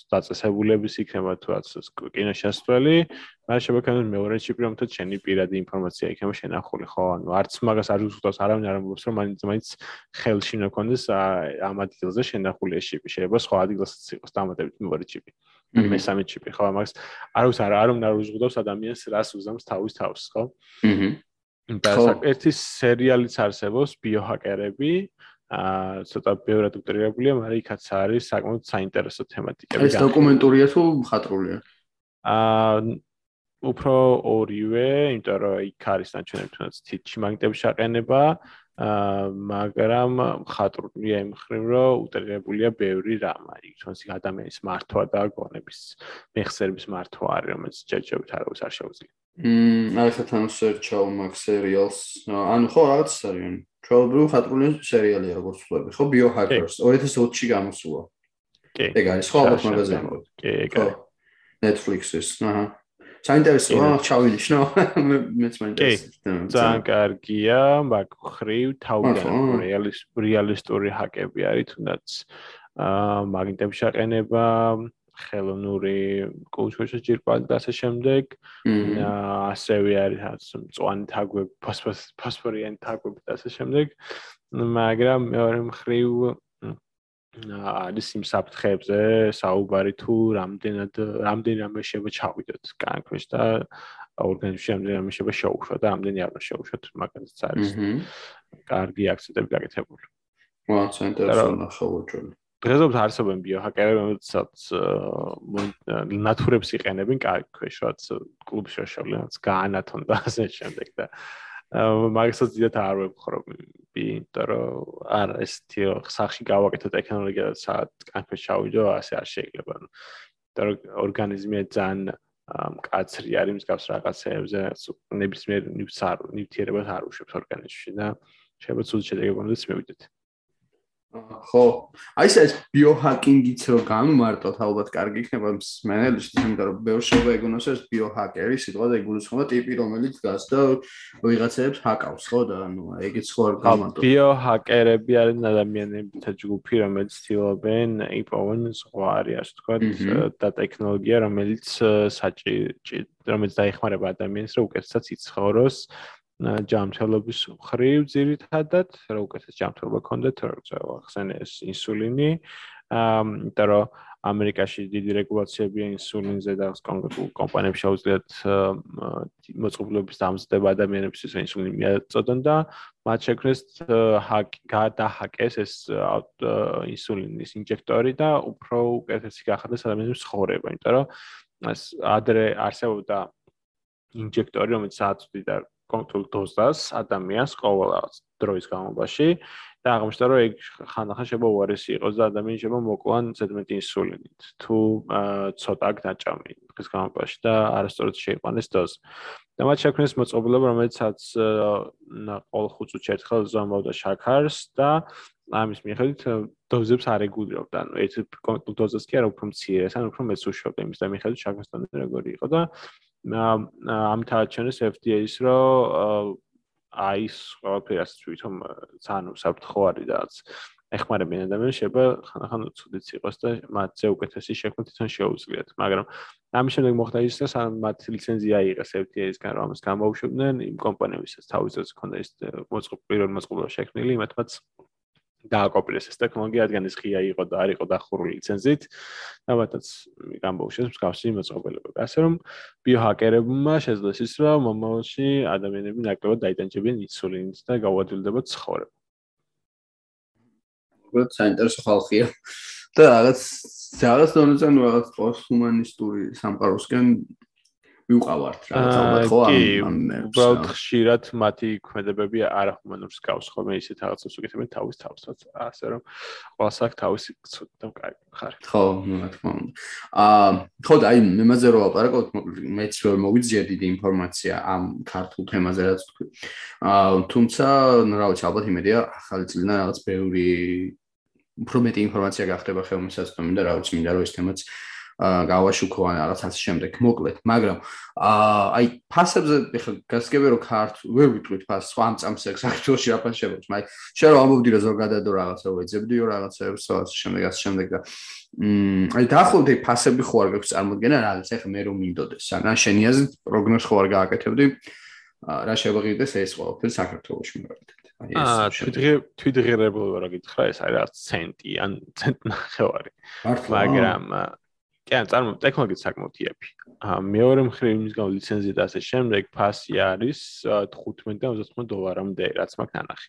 დაწესებულების იქნება თუნდაც კინოშასწველი მაგრამ შეიძლება კონდეს მეორე ჩიპი რომელთაც შენი პირადი ინფორმაცია იქნება შენახული ხო? ანუ არც მაგას არ უზღუდავს არავინ არ ამბობს რომ მაინც მაინც ხელში უნდა კონდეს ამ ადგილზე შენახული ეს ჩიპი. შეიძლება სხვა ადგილასაც იყოს დამატებით მეორე ჩიპი მესამე ჩიპი ხო მაგას არავის არ არ უნდა უზღუდავს ადამიანს რას უზამს თავის თავს ხო აჰა და ერთი სერიალიც არსებობს ბიოჰაკერები აა ცოტა ბევრად უტრირებულია, მაგრამ იქაც არის საკმაოდ საინტერესო თემატიკები. ეს დოკუმენტურია თუ მხატვრულია? აა უფრო ორივე, იმიტომ რომ იქ არის ნაჩვენები თუნდაც თითში მაგნიტების შაყენება, აა მაგრამ მხატვრულია იმ ხრივ, რომ უტრირებულია ბევრი რამ არის. თუნდაც ადამიანის მართვა და გონების მეხსერების მართვა არის, რომელიც ჯერჯერობით არავის არ შეუძლია. მმ, აი ხათანო სერჩავ მაგ სერიალს. ანუ ხო რაღაც არიან. ჩვეულებრივ ხატრული სერიალია როგორც ვთქვი, ხო Biohackers 2020-ში გამოსულა. კი. ეგ არის ხო ალბათ მაგაზინი. კი, კი. Netflix-ის, აჰა. საინტერესოა, ჩავინიშნო. მეც მაინტერესებს. ძალიან კარგია, მაგ ხრივ თავგან რეალისტური ჰაკები არის თუნდაც აა მაგნიტების აყენება, ხელოვნური კულტურის ჯირკვალი და ასე შემდეგ. ასევე არის მწვანე თაგვები, ფოსფორიანი თაგვები და ასე შემდეგ. მაგრამ მეორე მხრივ არის იმ საფრთხეებზე საუბარი თუ რამდენად რამდენი რამე შეიძლება ჩავიდოთ კანქვეშ და ორგანიზმში რამდენი რამე შეიძლება შეუშვათ და რამდენი არ შეუშვათ მაგაზეც არის. კარგი აქცენტები გაკეთებული. ვა, ნახავ ჩვენ. დღესდღეობით არსებობენ ბიოჰაკერები, რომელთაც ნატურებს იყენებენ კარგი ქვეშ, რაც კლუბში შეშავლენაც გაანათონ და ასე შემდეგ და მაგასაც დიდათ არ ვებხრობ, იმიტომ რომ არ ეს თიო სახში გავაკეთო ტექნოლოგია და საათ კანქვეშ ჩავიდო, ასე არ შეიძლება. იმიტომ რომ ორგანიზმი ძალიან მკაცრი არის მსგავს რაღაცეებზე, ნებისმიერ ნივთიერებას არ უშვებს ორგანიზმში და შეიძლება ცუდ შედეგებამდე მივიდეთ. ხო. აი ეს ბიოჰაკინგიც რო გამმარტოთ, ალბათ კარგი იქნება მენეჯერს, იმიტომ რომ ბევრ შევა ეგონოს ეს ბიოჰაკერი, სიტყვა და ეგულისხმობა ტიპი, რომელიც დგას და ვიღაცებს ჰაკავს, ხო და ანუ ეგეც ხო არ გამარტოთ. ბიოჰაკერები არის ადამიანებითა ჯგუფი, რომელიც ცდილობენ იპოვონ ზღვარი, ასე ვთქვათ, და ტექნოლოგია, რომელიც საჭირო რომელიც დაეხმარება ადამიანს, რომ უკეთესად იცხოვროს ჯამთელობის ხრივ ძირითადად, რა უკეთეს ჯამთელობა კონდეთ, რა ხსენეს ინსულინი, ამ იმიტომ რომ ამერიკაში დიდი რეგულაციებია ინსულინზე და კონკრეტულ კომპანიებს შეუძლიათ მოწყობილობის დამზადება ადამიანებისთვის ინსულინი მიაწოდონ და მათ შექმნეს ჰაკ გადაჰაკეს ეს ინსულინის ინჯექტორი და უფრო უკეთესი გახადეს ადამიანების ცხოვრება, იმიტომ რომ ეს ადრე არსებობდა ინჯექტორი, რომელიც აწვდიდა კონკრეტულ დოზას ადამიანს ყოველ დროის განმავლობაში და აღმოჩნდა რომ ეგ ხანახან შეიძლება უარესი იყოს და ადამიანი შეიძლება მოკლან ზედმეტი ინსულინით. თუ ცოტა გნაჭამი დღის განმავლობაში და არასწორად შეიყვანეს დოზა და მათ შექმნეს მოწყობილობა რომელიცაც ყოველ 5 წუთში ერთხელ ზომავდა შაქარს და ამის მიხედვით დოზებს არ ეგულებდა ანუ ერთ კონკრეტულ დოზას კი არა უფრო მცირეს ან უფრო მეც უშვებდა იმის და მიხედვით შაქარსთან როგორი იყო და ამ თაჩენეს FDA-ს რომ აი ეს ყველაფერს თვითონ ძალიან საფრთხო არის და ეხმარებიან ადამიანს შეიძლება ხანახან ცუდიც იყოს და მათზე უკეთესი შექმნა თვითონ შეუძლიათ. მაგრამ ამის შემდეგ მოხდა ის რომ სამ მათ ლიცენზია აიღეს FDA-სგან რომ ამას გამოვშვებდნენ იმ კომპანიებისაც თავისთავად ჰქონდა ეს მოწყობილი პირველ მოწყობილობა შექმნილი იმათაც დააკოპირეს ეს ტექნოლოგია, რადგან ეს ღია იყო და არ იყო დახურული ლიცენზით. ამათაც გამბოუშეს მსგავსი მოწყობილობები. ასე რომ ბიოჰაკერებმა შეძლეს ის, რომ მომავალში ადამიანები ნაკლებად დაიტანჯებიან ინსულინით და გაუადვილდებათ ცხოვრება. უბრალოდ საინტერესო ხალხია. და რაღაც რაღაც დონეზე ნუ რაღაც პოსტჰუმანისტური სამყაროსკენ ვიყავართ რა ალბათ ხო ამ უბრალოდ ხშირად მათი ქმედებები არ ახმანურს გავს ხოლმე ისეთ რაღაცებს უკეთებენ თავის თავსაც ასე რომ ყველას აქვს თავისი ცოტა კაი ხარ. ხო რა თქმა უნდა. აა ხო და აი მემაზე რო აპარაკოთ მეც რომ მოვიძიე დიდი ინფორმაცია ამ ქართულ თემაზე რაც თქვი. აა თუმცა რა ვიცი ალბათ იმედია ახალი წლიდან რაღაც ბევრი უფრო მეტი ინფორმაცია გახდება ხელმისაწვდომი და რა ვიცი მინდა რომ ეს თემაც გავაშუქო ან რაღაც ასე შემდეგ. მოკლედ მაგრამ აი ფასებზე ეხლა გასაგებია რომ ქართ ვერ ვიტყვით ფას სხვა ამწამს ეგ საქართველოსი რა ფასი შეგვიძლია მაგრამ შენ რომ ამბობდი რომ ზოგადად რაღაცა ვეძებდიო რაღაცებს ასე შემდეგ ასე შემდეგ და მ აი დაახლოებით ფასები ხო არ გაქვს წარმოქმნა რაღაც ეხლა მე რომ მინდოდეს ან შენი აზრით პროგნოზ ხო არ გააკეთებდი. რა შეგვიძლია ეს ყველაფერი საქართველოში მოვიდეთ აა თვითღი თვითღირებული რა გითხრა ეს არის რაღაც ცენტი ან ცენტ ნახევარი. მაგრამ კი ან წარმო ტექნოლოგია საკმაოდ იაფი. აა მეორე მხრივ იმის გამო ლიცენზია და ასე შემდეგ ფასი არის 15 და 30 დოლარამდე რაც მაქვს ნანახი.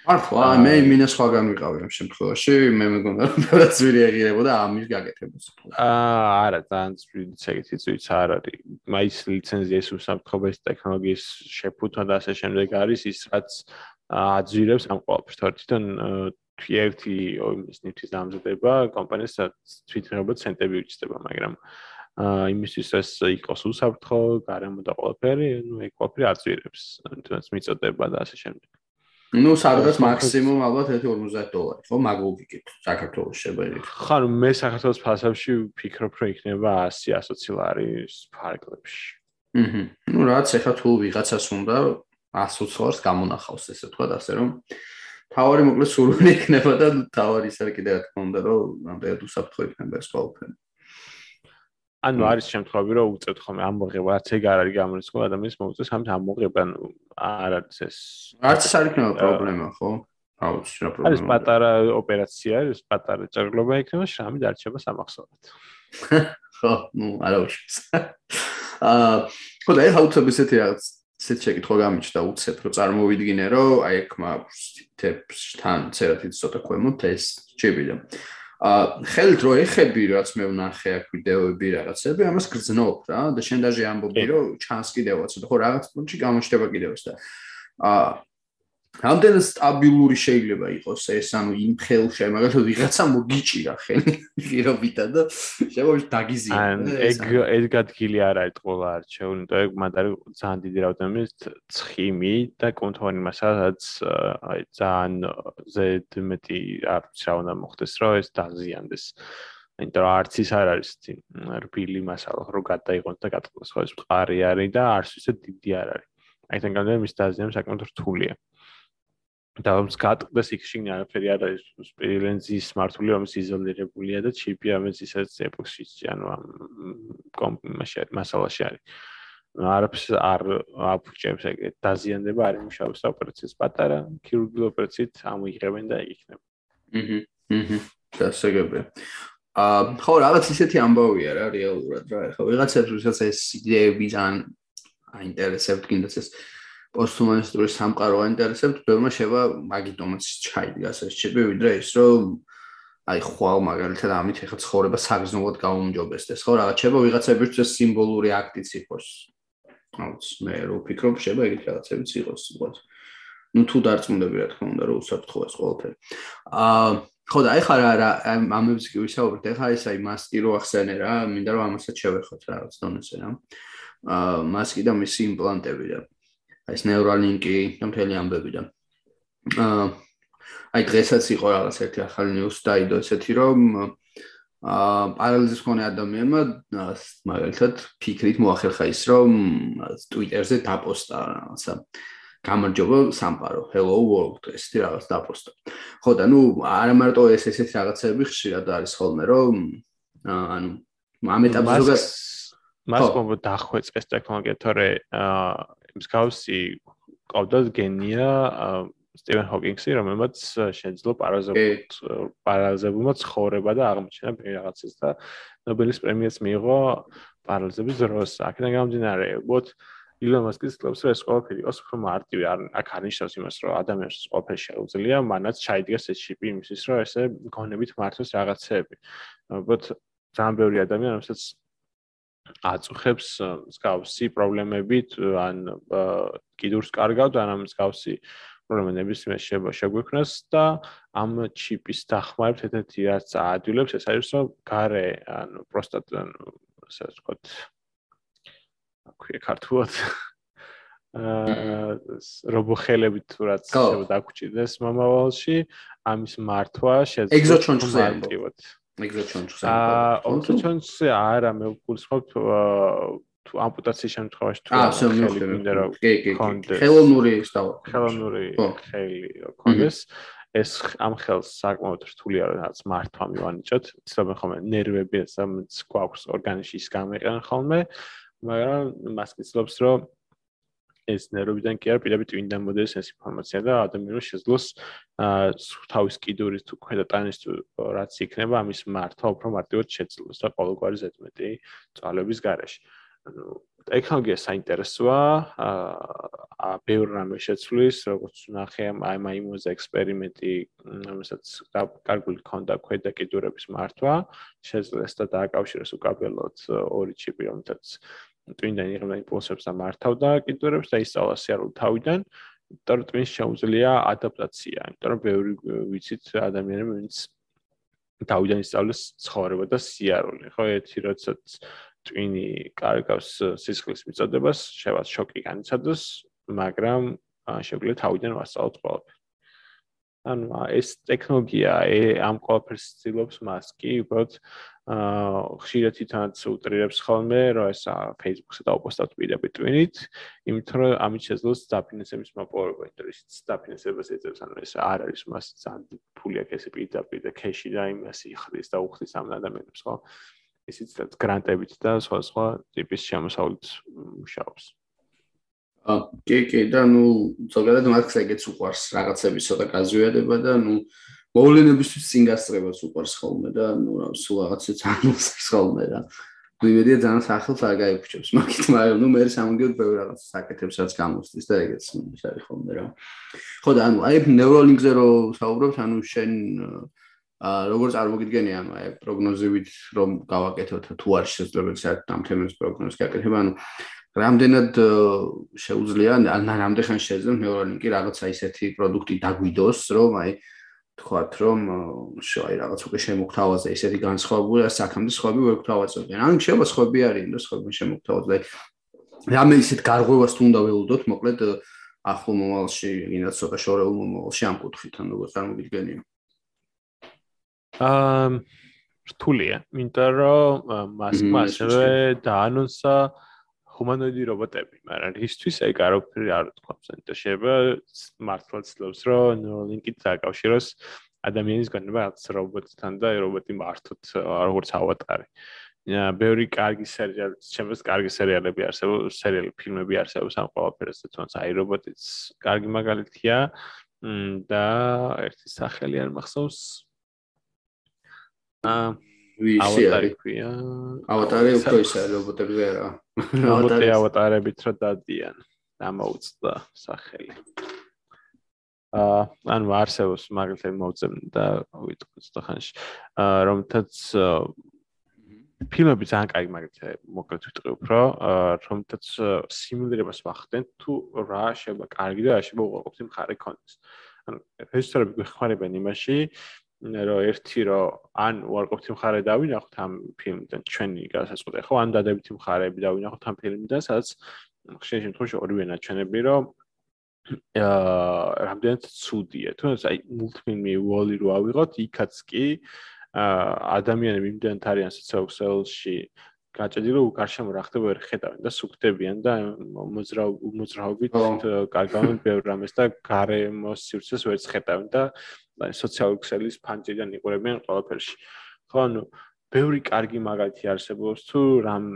მართლა მე მინდა სხვაგან ვიყავი ამ შემთხვევაში მე მეგონა რომ რაღაც ვირი აღირებოდა ამის გაკეთებას. აა არა ძალიან ძვირი ცეგეთი ძვირიც არ არის. მაის ლიცენზია ის უსაფრთხოების ტექნოლოგიის შეფუთვა და ასე შემდეგ არის ის რაც აძვირებს ამ ყველაფერს. თორემ ერთი ის ნიფტის დამზადება კომპანიას თვითმფრინავად ცენტები უჩნდება, მაგრამ აა იმისთვის ეს იყოს უსაფრთხო, გარემო და ყველაფერი, ну ეგ ყველაფერი აწვირებს, თუნდაც მიწოდება და ასე შემდეგ. ну სადღაც მაქსიმუმ ალბათ 150 დოლარი ხო მაგოვიკეთ საქართველოს შეგვიძლია ხო მე საქართველოს ფასებში ვფიქრობ რომ იქნება 100 120 ლარის ფარგლებში აჰა ну რაც ეხა თუ ვიღაცას უნდა 120 ლარს გამონახავს ესე თქვა და ასე რომ თავარი მოკლედ სურვილი იქნება და თავარი ისე კიდე რა თქმა უნდა რომ ნამდვილად უსაფრთხო იქნება ეს ყველაფერი. ანუ არის შემთხვევები რომ უწევთ ხოლმე ამოღება რაც ეგ არ არის გამორიცხული ადამიანის მოუწევს ამით ამოღება არ არის ეს არც არ იქნება პრობლემა ხო? აუც რა პრობლემა. არის პატარა ოპერაცია, არის პატარა ჭრილობა იქნება, შრამი დარჩება სამახსოვრად. ხო, ნუ არა უშვის. აა ხო და ეხლა უცებ ესეთი რაღაც ესეთ შეკითხვა გამიჩნდა უცებ რომ წარმოვიდგინე რომ აი ეგ მაქვს თეფსთან ცერათით ცოტა ქვემოთ ეს ჩებიდა ა ხელთ რო ეხები რაც მე ვნახე აქ ვიდეოები რაღაცები ამას გრძნობ რა და შენ დაჟე ამბობი რომ ჩანს კიდევაც. ხო რაღაც პუნქტში გამოჩდება კიდევაც და ა რამდენად სტაბილური შეიძლება იყოს ეს? ანუ იმ ხელში მაგალითად ვიღაცა მოგიჭირა ხელი ღირობითა და შემოვიდ დაგიზია ან ეგ ეგ ადგილი არ არის ყველა არჩეული იმიტომ ეგ მათ არის ძალიან დიდი რაოდენობით ცხიმი და კონტროლი მასაც აი ძალიან ზედმეტი არც რა უნდა მოხდეს რომ ეს დაზიანდეს. იმიტომ რომ არც ის არ არის რბილი მასალა რომ გადაიღოს და გატყოს ხო ეს მყარი არის და არც ისე დიდი არ არის. აი თან გამდა მის დაზიანება საკმაოდ რთულია და ომს გატყდეს იქ შიგნი არაფერი არ არის სპილენზის მართული ომის იზოლირებულია და ჩიპი ამის ისაც ეპოქსიჩი ანუ ამ მასალაში არის. არაფერს არ აფუჭებს ეგ დაზიანდება არ იმუშავებს ოპერაციის პატარა ქირურგიული ოპერაციით ამოიღებენ და იქნება. აჰა აჰა დასაგებია ა ხო რაღაც ისეთი ამბავია რა რეალურად რა. ხო ვიღაცებს ვისაც ეს იდეები ძალიან აინტერესებთ კიდეც ეს პოსტჰუმანისტური სამყარო აინტერესებთ, ბევრმა შევა მაგიტომაც ჩაიდგას ეს ჩიპი, ვიდრე ის რომ აი ხვალ მაგალითად ამით ეხა ცხოვრება საგზნობოდ გაუმჯობესდეს, ხო რაღაც შევა ვიღაცებისთვის სიმბოლური აქტიც იყოს. აუც მე რო ვფიქრობ, შევა ეგეთ რაღაცებიც იყოს, უბრალოდ. ну თუ დარწმუნდები რა თქმა უნდა რომ უსაფრთხოა ეს ყველაფერი. აა ხო და ეხლა რა ამებს კი ვისაუბრეთ, ეხლა ეს აი მასკი რო ახსენე რა, მინდა რომ ამასაც შევეხოთ რაღაც დონეზე რა. აა მასკი და მისი იმპლანტები და ეს ნეურალინკი და მთელი ამბები და აა აი დღესაც იყო რაღაც ერთი ახალი ნიუს დაიდო ესეთი რომ აა პარალიზის მქონე ადამიანმა მაგალითად ფიქრით მოახერხა ის რომ ტვიტერზე დაპოსტა რაღაცა გამარჯობა სამყარო hello world ესეთი რაღაც დაპოსტა. ხო და ნუ არა მარტო ეს ესეთი რაღაცები ხშირად არის ხოლმე რომ ანუ ამ ეტაპზე ზოგადად მას მომბო დახვეწეს ტექნოლოგია თორე აა მსგავსი ყავდა გენია სტივენ ჰოკინგსი, რომელმაც შეძლო პარაზებულ პარაზებულმა ცხოვრება და აღმოჩენა რაღაცას და ნობელის პრემიას მიიღო პარაზების დროს. აქედან გამომდინარე, უბრალოდ ილონ მასკის კლუბს ეს ყველაფერი იყოს უფრო მარტივი, არ აქ არნიშნავს იმას, რომ ადამიანს ყველაფერი შეუძლია, მანაც ჩაიდგეს ეს ჩიპი იმისთვის, რომ ესე გონებით მართოს რაღაცეები. უბრალოდ ძალიან ბევრი ადამიანი, რომელსაც აწუხებს მსგავსი პრობლემებით ან კიდურს კარგავთ ან ამ მსგავსი პრობლემების მე შეიძლება შეგვიქმნას და ამ ჩიპის დახმარებით ერთ-ერთი რაც აადვილებს ეს არის რომ გარე ანუ პროსტატ ანუ ასე ვთქვათ აქვე ქართულად აა რობოხელებით თუ რაც შეიძლება დაგვრჩიდეს მომავალში ამის მართვა შეძლო ეგზოჩონჩზე ამბობთ ეგზოჩონჩზე აა ეგზოჩონჩზე არა მე ვგულისხმობ თუ ამპუტაციის შემთხვევაში თუ აა ხელი მინდა რომ კი კი ხელოვნური ისტავა ხელოვნური ხელი კონდეს. ეს ამ ხელს საკმაოდ რთულია რაც მართვა მივანიჭოთ. ცდილობენ ხოლმე ნერვები სამც გვაქვს ორგანიზმში ის გამიყენ ხოლმე მაგრამ მას კითხავს რომ ეს ნერვებიდან კი არ პირდაპირ ტვინდა მოდეს ეს ინფორმაცია და ადამიანს შეძლოს თავის კიდურის თუ ქვედა ტანის თუ რაც იქნება ამის მართვა უფრო მარტივად შეძლოს და ყოველგვარი ზედმეტი წვალების გარეშე. ანუ ტექნოლოგია საინტერესოა, აა ბევრ რამე შეცვლის, როგორც ნახე აი მაიმუზ ექსპერიმენტი, რომელსაც კარგული ქონდა ქვედა კიდურების მართვა, შეძლეს და დააკავშირეს უკაბელოდ ორი ჩიპი, რომელთაც ტვინიდან იღებდა იმპულსებს და მართავდა კიდურებს და ისწავლა სიარული თავიდან. იმიტომ რომ ტვინს შეუძლია ადაპტაცია, იმიტომ რომ ბევრი ვიცით ადამიანები, ვინც თავიდან ისწავლეს ცხოვრება და სიარული. ხო, ერთი როდესაც ტვინი კარგავს სისხლის მიწოდებას, შევა შოკი განიცადოს, მაგრამ შეგვიძლია თავიდან ვასწავლოთ ყველაფერს. ანუ ეს ტექნოლოგია ამ ყველაფერს ცდილობს მას კი უბრალოდ აა ხშირად თვითონაც უტრირებს ხოლმე რომ ეს Facebook-ზე დაუპოსტავთ პირდაპირ ტვინით, იმიტომ რომ ამით შეძლოს დაფინანსების მოპოვება, იმიტომ რომ დაფინანსებას ეწევს, ანუ ეს არ არის მას ძალიან ფული აქვს ესე პირდაპირ და кеში და იმას იხდის და უხდის ამ ადამიანებს ხო? ისიც გრანტებით და სხვა სხვა ტიპის შემოსავლით მუშაობს. აა კი კი და ნუ ზოგადად მაგს ეგეც უყარს რაღაცების ცოტა გაზვიადება და ნუ მოვლენებისთვის წინ გასწრებას უყარს ხოლმე და ნუ რა სულ რაღაცა ძანულს ხოლმე და ნუ იმედია ძალიან სახელს არ გაიფუჭებს მაგით მაგრამ ნუ მე სამგეოდ ბევრ რაღაცა საკეთებს რაც გამოსდის და ეგეც ის არის ხოლმე რა. ხო და ანუ აი ნეუროლინგზე რო საუბრობთ ანუ შენ აა როგორ წარმოგიდგენი ანუ აი პროგნოზებით რომ გავაკეთოთ თუ არ შესაძლებელი საერთოდ ამ თემის პროგნოზი გაკეთება ანუ რამდენად შეუძლია ან რამდენხან შეიძლება ნეუროლინკი რაღაცა ისეთი პროდუქტი დაგვიდოს, რომ აი თქვათ, რომ შო აი რაღაც უკვე შემოგთავაზე ისეთი განსხვავებული საქამდე სხვები ვერ გთავაზობენ. ან შეიძლება სხვები არიან და სხვები შემოგთავაზე. რამე ისეთ გარღვევას თუ უნდა ველოდოთ, მოკლედ ახლო მომავალში, ინაც ცოტა შორეულ მომავალში ამ კუთხით, ან როგორ წარმოგიდგენია. აა რთულია, იმიტომ რომ მასკმა ასევე დაანონსა ჰუმანოიდი რობოტები, მაგრამ ისთვის ეგ არაფერი არ თქვავს. ანუ შეიძლება მართლაც ცდილობს, რომ ნეუროლინკით დაკავშიროს ადამიანის განება რაღაც რობოტთან და რობოტი მართოთ როგორც ავატარი. ა ბევრი კარგი სერიალი, ჩემს კარგი სერიალები არსებობს, სერიალი ფილმები არსებობს ამ ყველაფერზე, თუნდაც აი რობოტიც კარგი მაგალითია. და ერთი სახელი არ მახსოვს. აა ვისი არის? ავატარი უფრო ისაა რობოტებზე რა. რობოტი ავატარებით რა დადიან. ამოუწდა სახელი. აა ანუ არსებობს მაგალითად მოუწემ და ვიტყვი ცოტა ხანში. აა რომთაც ფილმები ძალიან კაი მაგალითად მოკლედ ვიტყვი უფრო, აა რომთაც სიმულირებას ვახდენ თუ რა შეიძლება კარგი და რა შეიძლება უყურებთ მხარე კონდეს. ანუ რეჟისორები გვეხმარებიან იმაში, რომ ერთი რომ ან უარყოფით მხარე დავინახოთ ამ ფილმიდან ჩვენი გასაწყვეტი ხო? ან დადებითი მხარეები დავინახოთ ამ ფილმიდან სადაც ხშირ შემთხვევაში ორივე ნაჩვენები რომ აა რამდენად ცუდია. თუნდაც აი მულტფილმი ვოლი რო ავიღოთ იქაც კი აა ადამიანები იმდენად არიან სოციალში გაჭედი რომ გარშემო რა ხდება ვერ ხედავენ და სუქდებიან და მოძრავ მოძრავობით კარგავენ ბევრ რამეს და გარემო სივრცეს ვერ ხედავენ და სოციალური ქსელის ფანჯრიდან იყურებიან ყველაფერში. ხო, ანუ ბევრი კარგი მაგალითი არსებობს თუ რამ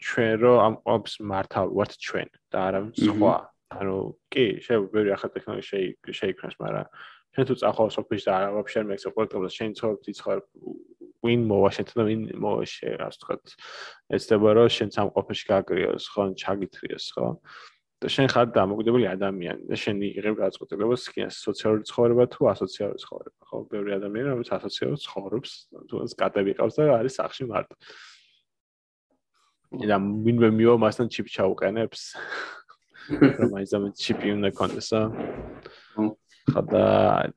ჩვენ რო ამ ყოფს მართავ ვართ ჩვენ და არა სხვა. ანუ კი, შეიძლება ბევრი ახალ ტექნოლოგია შეიქმნას, მაგრამ ჩვენ თუ წახვალ სოფიში და ვაფშე მე ექსპორტებს შენ ცხოვრობ იცხოვ win მოვა შენ და win მოვა შე ასე ვთქვათ. ეცდება რომ შენ სამყოფაში გააგრიოს, ხო, ჩაგითრიოს, ხო? და შენ ხარ დამოკიდებული ადამიანი და შენ იღებ გაწყვეტილებას სკინას სოციალური ცხოვრება თუ ასოციალური ცხოვრება ხო ბევრი ადამიანი რომელიც ასოციალურ ცხოვრობს თუ ეს კატები ყავს და არის სახში მარტო და ვინმე მიო მასთან ჩიპ ჩაუყენებს რომ აი ზამეთ ჩიპი უნდა კონდეს ხო და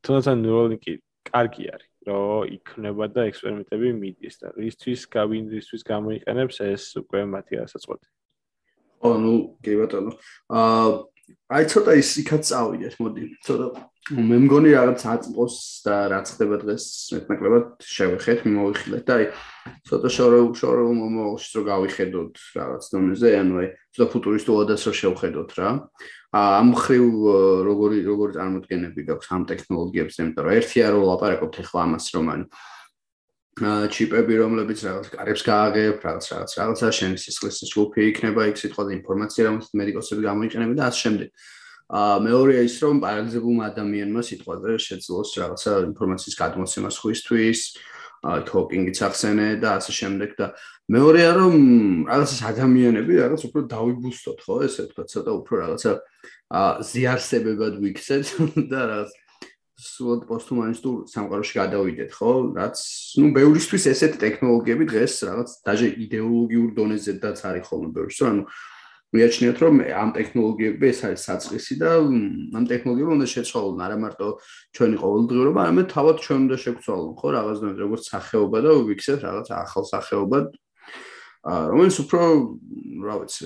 თუნდაც ნეუროლინკი კარგი არის რომ იქნება და ექსპერიმენტები მიდის და რისთვის გავინდისთვის გამოიყენებს ეს უკვე მათი ასაწყვეტი ხო ნუ კი ბატონო. აა აი ცოტა ის იქაც წავიდეთ მოდი. ცოტა მე მგონი რაღაც აწმყოს და რაც ხდება დღეს მეტნაკლებად შევეხეთ მიმოვიხილეთ და აი ცოტა შორო შორო მომოშ რო გავიხედოთ რაღაც დონეზე ანუ აი ცოტა ფუტურისტულადაც რო შევხედოთ რა. ამ ხრივ როგორი როგორი წარმოდგენები გაქვს ამ ტექნოლოგიებს იმიტომ რომ ერთია რომ ლაპარაკობთ ახლა ამას რომ ანუ ჩიპები რომლებიც რაღაც კარებს გააღებ, რაღაც რაღაც რაღაცა შენ სისხლის ჯგუფი იქნება, იქ სიტყვაზე ინფორმაცია რომელიც მედიკოსები გამოიყენებენ და ასე შემდეგ. აა მეორეა ის რომ პარალიზებულმა ადამიანმა სიტყვაზე შეძლოს რაღაცა ინფორმაციის გადმოცემა სხვისთვის, აა თოკინგიც ახსენე და ასე შემდეგ და მეორეა რომ რაღაცა ადამიანები რაღაც უფრო დავიბუსტოთ ხო ესე თქვა ცოტა უფრო რაღაცა ზიარსებებად ვიქცეთ და რაღაც სულ პოსტჰუმანისტურ სამყაროში გადავიდეთ, ხო? რაც, ну, ბევრისთვის ესეთი ტექნოლოგიები დღეს რაღაც დაჟე იდეოლოგიურ დონეზედაც არის ხოლმე ბევრს, ანუ მიაჩნიათ, რომ ამ ტექნოლოგიები ეს არის საწყისი და ამ ტექნოლოგიებმა უნდა შეცვალონ არა მარტო ჩვენი ყოველდღიურობა, არამედ თავად ჩვენ უნდა შეგვცვალონ, ხო, რაღაც დონეზე, როგორც სახეობა და ვიქცეთ რაღაც ახალ სახეობად, რომელიც უფრო, რა ვიცი,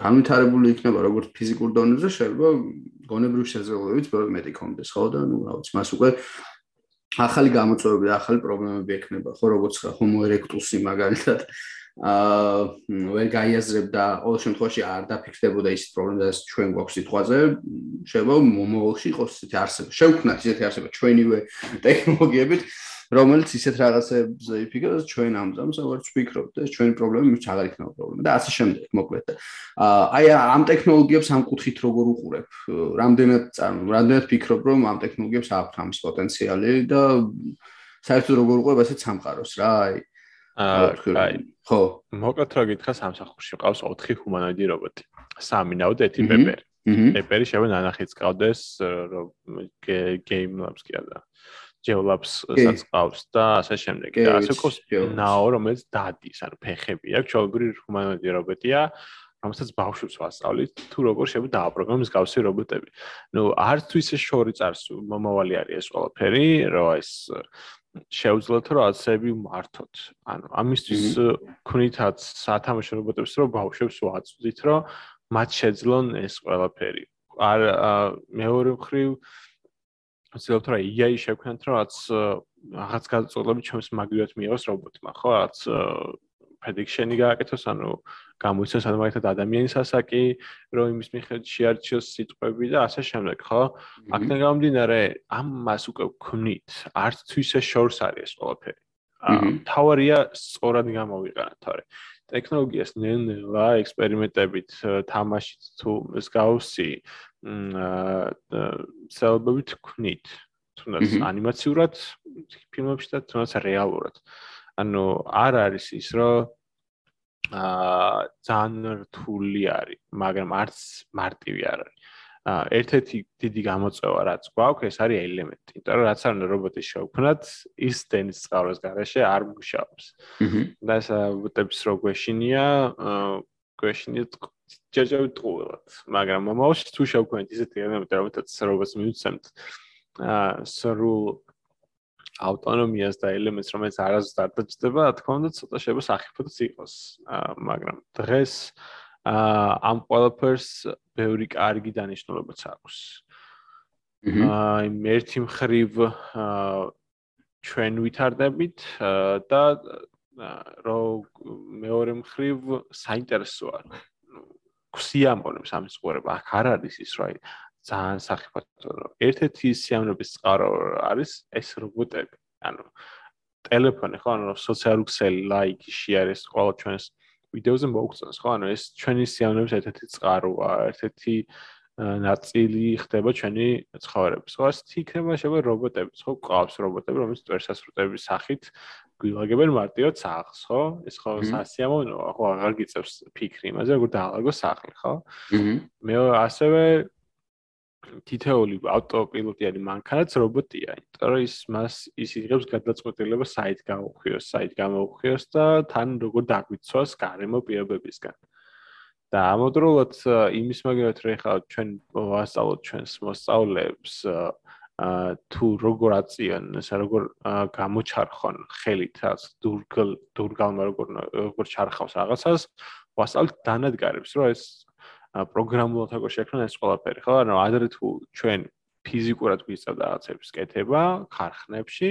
განვითარებული იქნება როგორც ფიზიკურ დონეზე, შეიძლება გონებრივ შეძლებლობებით ბევრი მეტი კონდეს, ხო და ნუ რა ვიცი, მას უკვე ახალი გამოწვევები და ახალი პრობლემები ექნება, ხო, როგორც Homo erectus-ი მაგალითად აა ვერ გაიაზრებდა ყოველ შემთხვევაში არ დაფიქსდებოდა ის პრობლემა, რაც ჩვენ გვაქვს სიტყვაზე, შეიძლება მომავალში იყოს ისეთი არსება. შევქმნათ ისეთი არსება ჩვენივე ტექნოლოგიებით, რომელიც ისეთ რაღაცებზე იფიქრებს ჩვენ ამზამს როგორც ვფიქრობთ და ჩვენი პრობლემა მის აღარ იქნება პრობლემა და ასე შემდეგ მოკლედ აი ამ ტექნოლოგიებს ამ კუთხით როგორ უყურებ? რამდენად რამდენად ფიქრობ რომ ამ ტექნოლოგიებს აქვს ამის პოტენციალი და საერთოდ როგორ უყურებ ასეთ სამყაროს? რა აი აი ხო. მოკლედ რა გითხრა სამსახურში ყავს 4 ჰუმანოიდი რობოტი. სამი ნაუდ ერთი პეპერი პეპერი შეიძლება ნანახიც ყავდეს რომ გეიმ ლაბს კი არა ჯევლაპსაც ყავს და ასე შემდეგ. და ასე ყავს ნაო, რომელიც დადის, ანუ ფეხები აქვს, ჩაობრი ჰუმანოიდი რობოტია, რომელსაც ბავშვებს ვასწავლით, თუ როგორ შეიძლება დააპროგრამოს გავსი რობოტები. ნუ არც თუ ისე შორი წარს მომავალი არის ეს ყველაფერი, რომ ეს შეუძლოთ რომ ასები მართოთ. ანუ ამისთვის ქნითაც სათამაშო რობოტებს რომ ბავშვებს ვაწვდით, რომ მათ შეძლონ ეს ყველაფერი. არ მეორე მხრივ ვცდილობთ რა AI შევქნათ რომ რაც რაღაც გაწოლები ჩვენს მაგივრად მიიღოს რობოტმა ხო? რაც prediction-ი გააკეთოს ანუ გამოიცნოს ანუ მაგათად ადამიანის ასაკი რომ იმის მიხედვით შეარჩიოს სიტყვები და ასე შემდეგ ხო? აქედან გამომდინარე ამას უკვე ვქნით არც ისე შორს არის ეს ყველაფერი. თავარია სწორად გამოვიყენოთ თორე ტექნოლოგიას ნელ-ნელა ექსპერიმენტებით თამაშით თუ მსგავსი სელბები თქვნით თუნდაც ანიმაციურად ფილმებში და თუნდაც რეალურად. ანუ არ არის ის რომ აა ძალიან რთული არის მაგრამ არც მარტივი არ არის ერთ-ერთი დიდი გამოწვევა რაც გვაქვს ეს არის ელემენტი. იმიტომ რომ რაც არ უნდა რობოტი შევქმნათ ის დენის წყაროს garaშე არ მუშაობს. და ეს რობოტებს რო გვეშინია გვეშინია ჯერჯერობით ტყუილად, მაგრამ მომავალში თუ შევქმნით ისეთი ელემენტი, რომელთაც რობას მიუცემთ აა სრულ ავტონომიას და ელემენტს, რომელიც არასდროს არ დაჭდება, თქო უნდა ცოტა შეიძლება საფრთხეც იყოს. აა მაგრამ დღეს აა ამ ყველაფერს ბევრი კარგი დანიშნულებაც აქვს. აა ერთი მხრივ აა ჩვენ ვითარდებით და რო მეორე მხრივ საინტერესოა ქსიამონებს ამის ყურება აქ არ არის ის რა ძალიან საფრთხე ერთ-ერთი სიამოვნების წყარო არის ეს რობოტები. ანუ ტელეფონი ხო? ანუ სოციალური ქსელი ლაიკი შეარის ყველა ჩვენს ვიდეოზე მოგწონს ხო? ანუ ეს ჩვენი სიამოვნების ერთ-ერთი წყაროა ერთ-ერთი ნაწილი ხდება ჩვენი ცხოვრების ხო? ეს იქნება შეიძლება რობოტები ხო? ყავს რობოტები რომელიც წერსასრუტების სახით გვილაგებენ მარტივად სახლს, ხო? ეს ხო სასიამოვნოა, ხო? აღარ გიწევს ფიქრი იმაზე, როგორ დაალაგო სახლი, ხო? მე ასევე თითეული ავტოპილოტიანი მანქანაც რობოტია, იმიტომ რომ ის მას ის იღებს გადაწყვეტილება საით გაუხვიოს, საით გამოუხვიოს და თან როგორ დაგვიცვას გარემო პირობებისგან. და ამოდროულად იმის მაგალითად რა ხა ჩვენ ვასწავლოთ ჩვენს მოსწავლეებს თუ როგორ აწიან, ესა როგორ გამოჩარხონ ხელით რაც დურგალ დურგალმა როგორ როგორ ჩარხავს რაღაცას, ვასწავლეთ დანადგარებს, რომ ეს პროგრამულად როგორ შექმნა ეს ყველაფერი, ხო? ანუ ადრე თუ ჩვენ ფიზიკურად გვიწევდა რაღაცების კეთება ხარხნებში,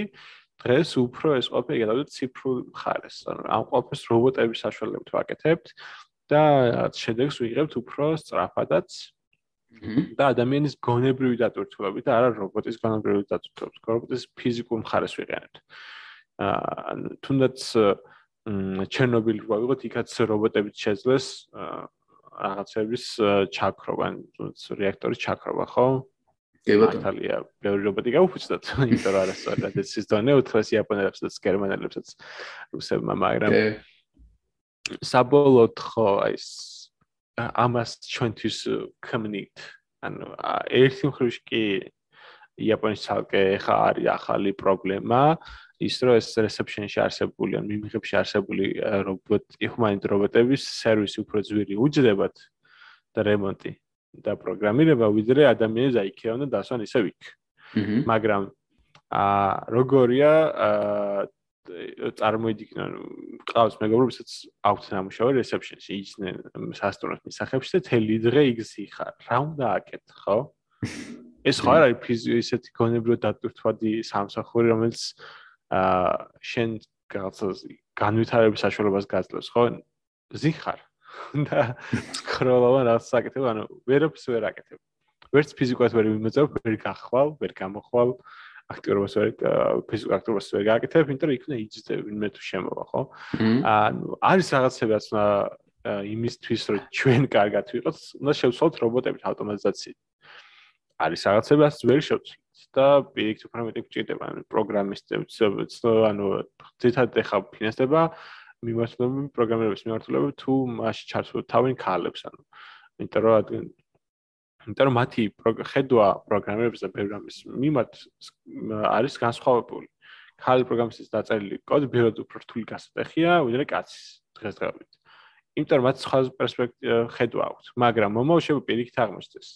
დღეს უფრო ეს ყველაფერი გადავიდეთ ციფრულ ხარეს. ანუ ამ ყველაფერს რობოტების საშუალებით ვაკეთებთ და შედეგს ვიღებთ უფრო სწრაფადაც. და ადამიანის გონებრივი დატვირთულობით და არა რობოტის გონებრივი დატვირთულობით. რობოტის ფიზიკურ მხარეს ვიყენებთ. აა თუნდაც ჩერნობილი რო ვიღოთ, იქაც რობოტებით შეძლეს რაღაცების ჩაქრობა, რეაქტორის ჩაქრობა, ხო? კი ბატონო. იტალია ბევრი რობოტი გაუფუძნათ, იმიტომ რომ არასწორად ეს ის დონე უთხრეს იაპონელებსაც, გერმანელებსაც, რუსებმა, მაგრამ საბოლოოდ ხო ეს ამას ჩვენთვის კომუნიკ ანუ ერთი მხრივ კი იაპონიის ცალკე ხა არის ახალი პრობლემა ის რომ ეს რეცეპშენში არსებული ან მიმიღებში არსებული რობოტი ჰუმანიტ რობოტების სერვისი უფრო ძვირი უჯდებათ და რემონტი და პროგრამირება ვიდრე ადამიანის აიქეონ და დასვან ისე ვიქ. მაგრამ აა როგორია აა წარმოიდგინონ ყავს მეგობრებსაც აქვთ ნამუშევარი რეცეპშენში იჯდნენ სასტუმროს მისახებში და თელი დღე იგზი ხარ. რა უნდა აკეთ, ხო? ეს ხო არ არის ისეთი გონებრივი დატვირთვადი სამსახური რომელიც აა შენ რაღაცას განვითარების საშუალებას გაძლევს, ხო? ზიხარ და სკროლავან რაღაც საკეთებ, ანუ ვერაფერს ვერ აკეთებ. ვერც ფიზიკურად ვერ მიმოწევ, ვერ გახვალ, ვერ გამოხვალ, აქტიურობას ვერ ფიზიკურ აქტიურობას ვერ გააკეთებ, იმიტომ რომ იქ უნდა იჯდე ვინმე თუ შემოვა, ხო? ანუ არის რაღაცებიც იმისთვის, რომ ჩვენ კარგად ვიყოთ, უნდა შევცვალოთ რობოტებით ავტომატიზაციით. არის რაღაცებაც ვერ შევცვალოთ. და პირიქით უფრო მეტი გჭირდება ანუ პროგრამისტებს ანუ ძირითადად ეხა ფინანსდება მიმართულებით პროგრამირების მიმართულებით თუ მასში ჩართულ თავენ ქალებს ანუ იმიტომ რომ იმიტომ რომ მათი ხედვა პროგრამირების და ბევრ ამის მიმართ არის განსხვავებული. ქალი პროგრამისტის დაწერილი კოდი ბევრად უფრო რთული გასატეხია ვიდრე კაცის დღესდღეობით იმიტომ რომ მათ სხვა პერსპექტივა ხედვა აქვს მაგრამ მომავალში პირიქით აღმოჩნდეს.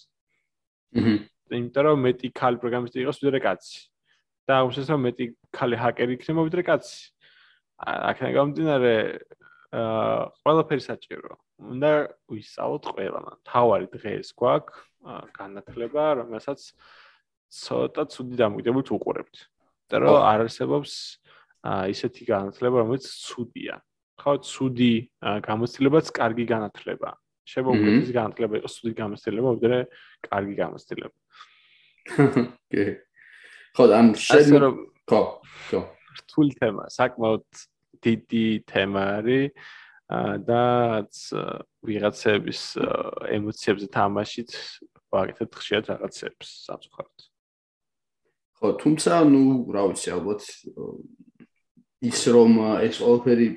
აჰა იმიტომ რომ მეტი ქალი პროგრამისტი იყოს ვიდრე კაცი. და აღმოჩნდა რომ მეტი ქალი ჰაკერი იქნება ვიდრე კაცი. აქედან გამომდინარე აა ყველაფერი საჭირო. უნდა ვისწავლოთ ყველამ. თავარი დღეს გვაქვს განათლება, რომელსაც ცოტა ცუდი დამოკიდებულებით უყურებთ. და რომ არ არსებობს აა ისეთი განათლება, რომელიც ცუდია. ხო, ცუდი გამოცდილებაც კარგი განათლებაა. შემოგვიყვეს ის განათლება იყოს ცუდი გამოცდილება, ვიდრე კარგი გამოცდილება. კი. ხო, ან შენ ხო, ხო. რთული თემა, საკმაოდ დიდი თემა არის და ვიღაცების ემოციებზე თამაშით ვაკეთებ ხშირად რაღაცებს სამწუხაროდ. ხო, თუმცა, ну, რა ვიცი, ალბათ ის რომ ეს ყველაფერი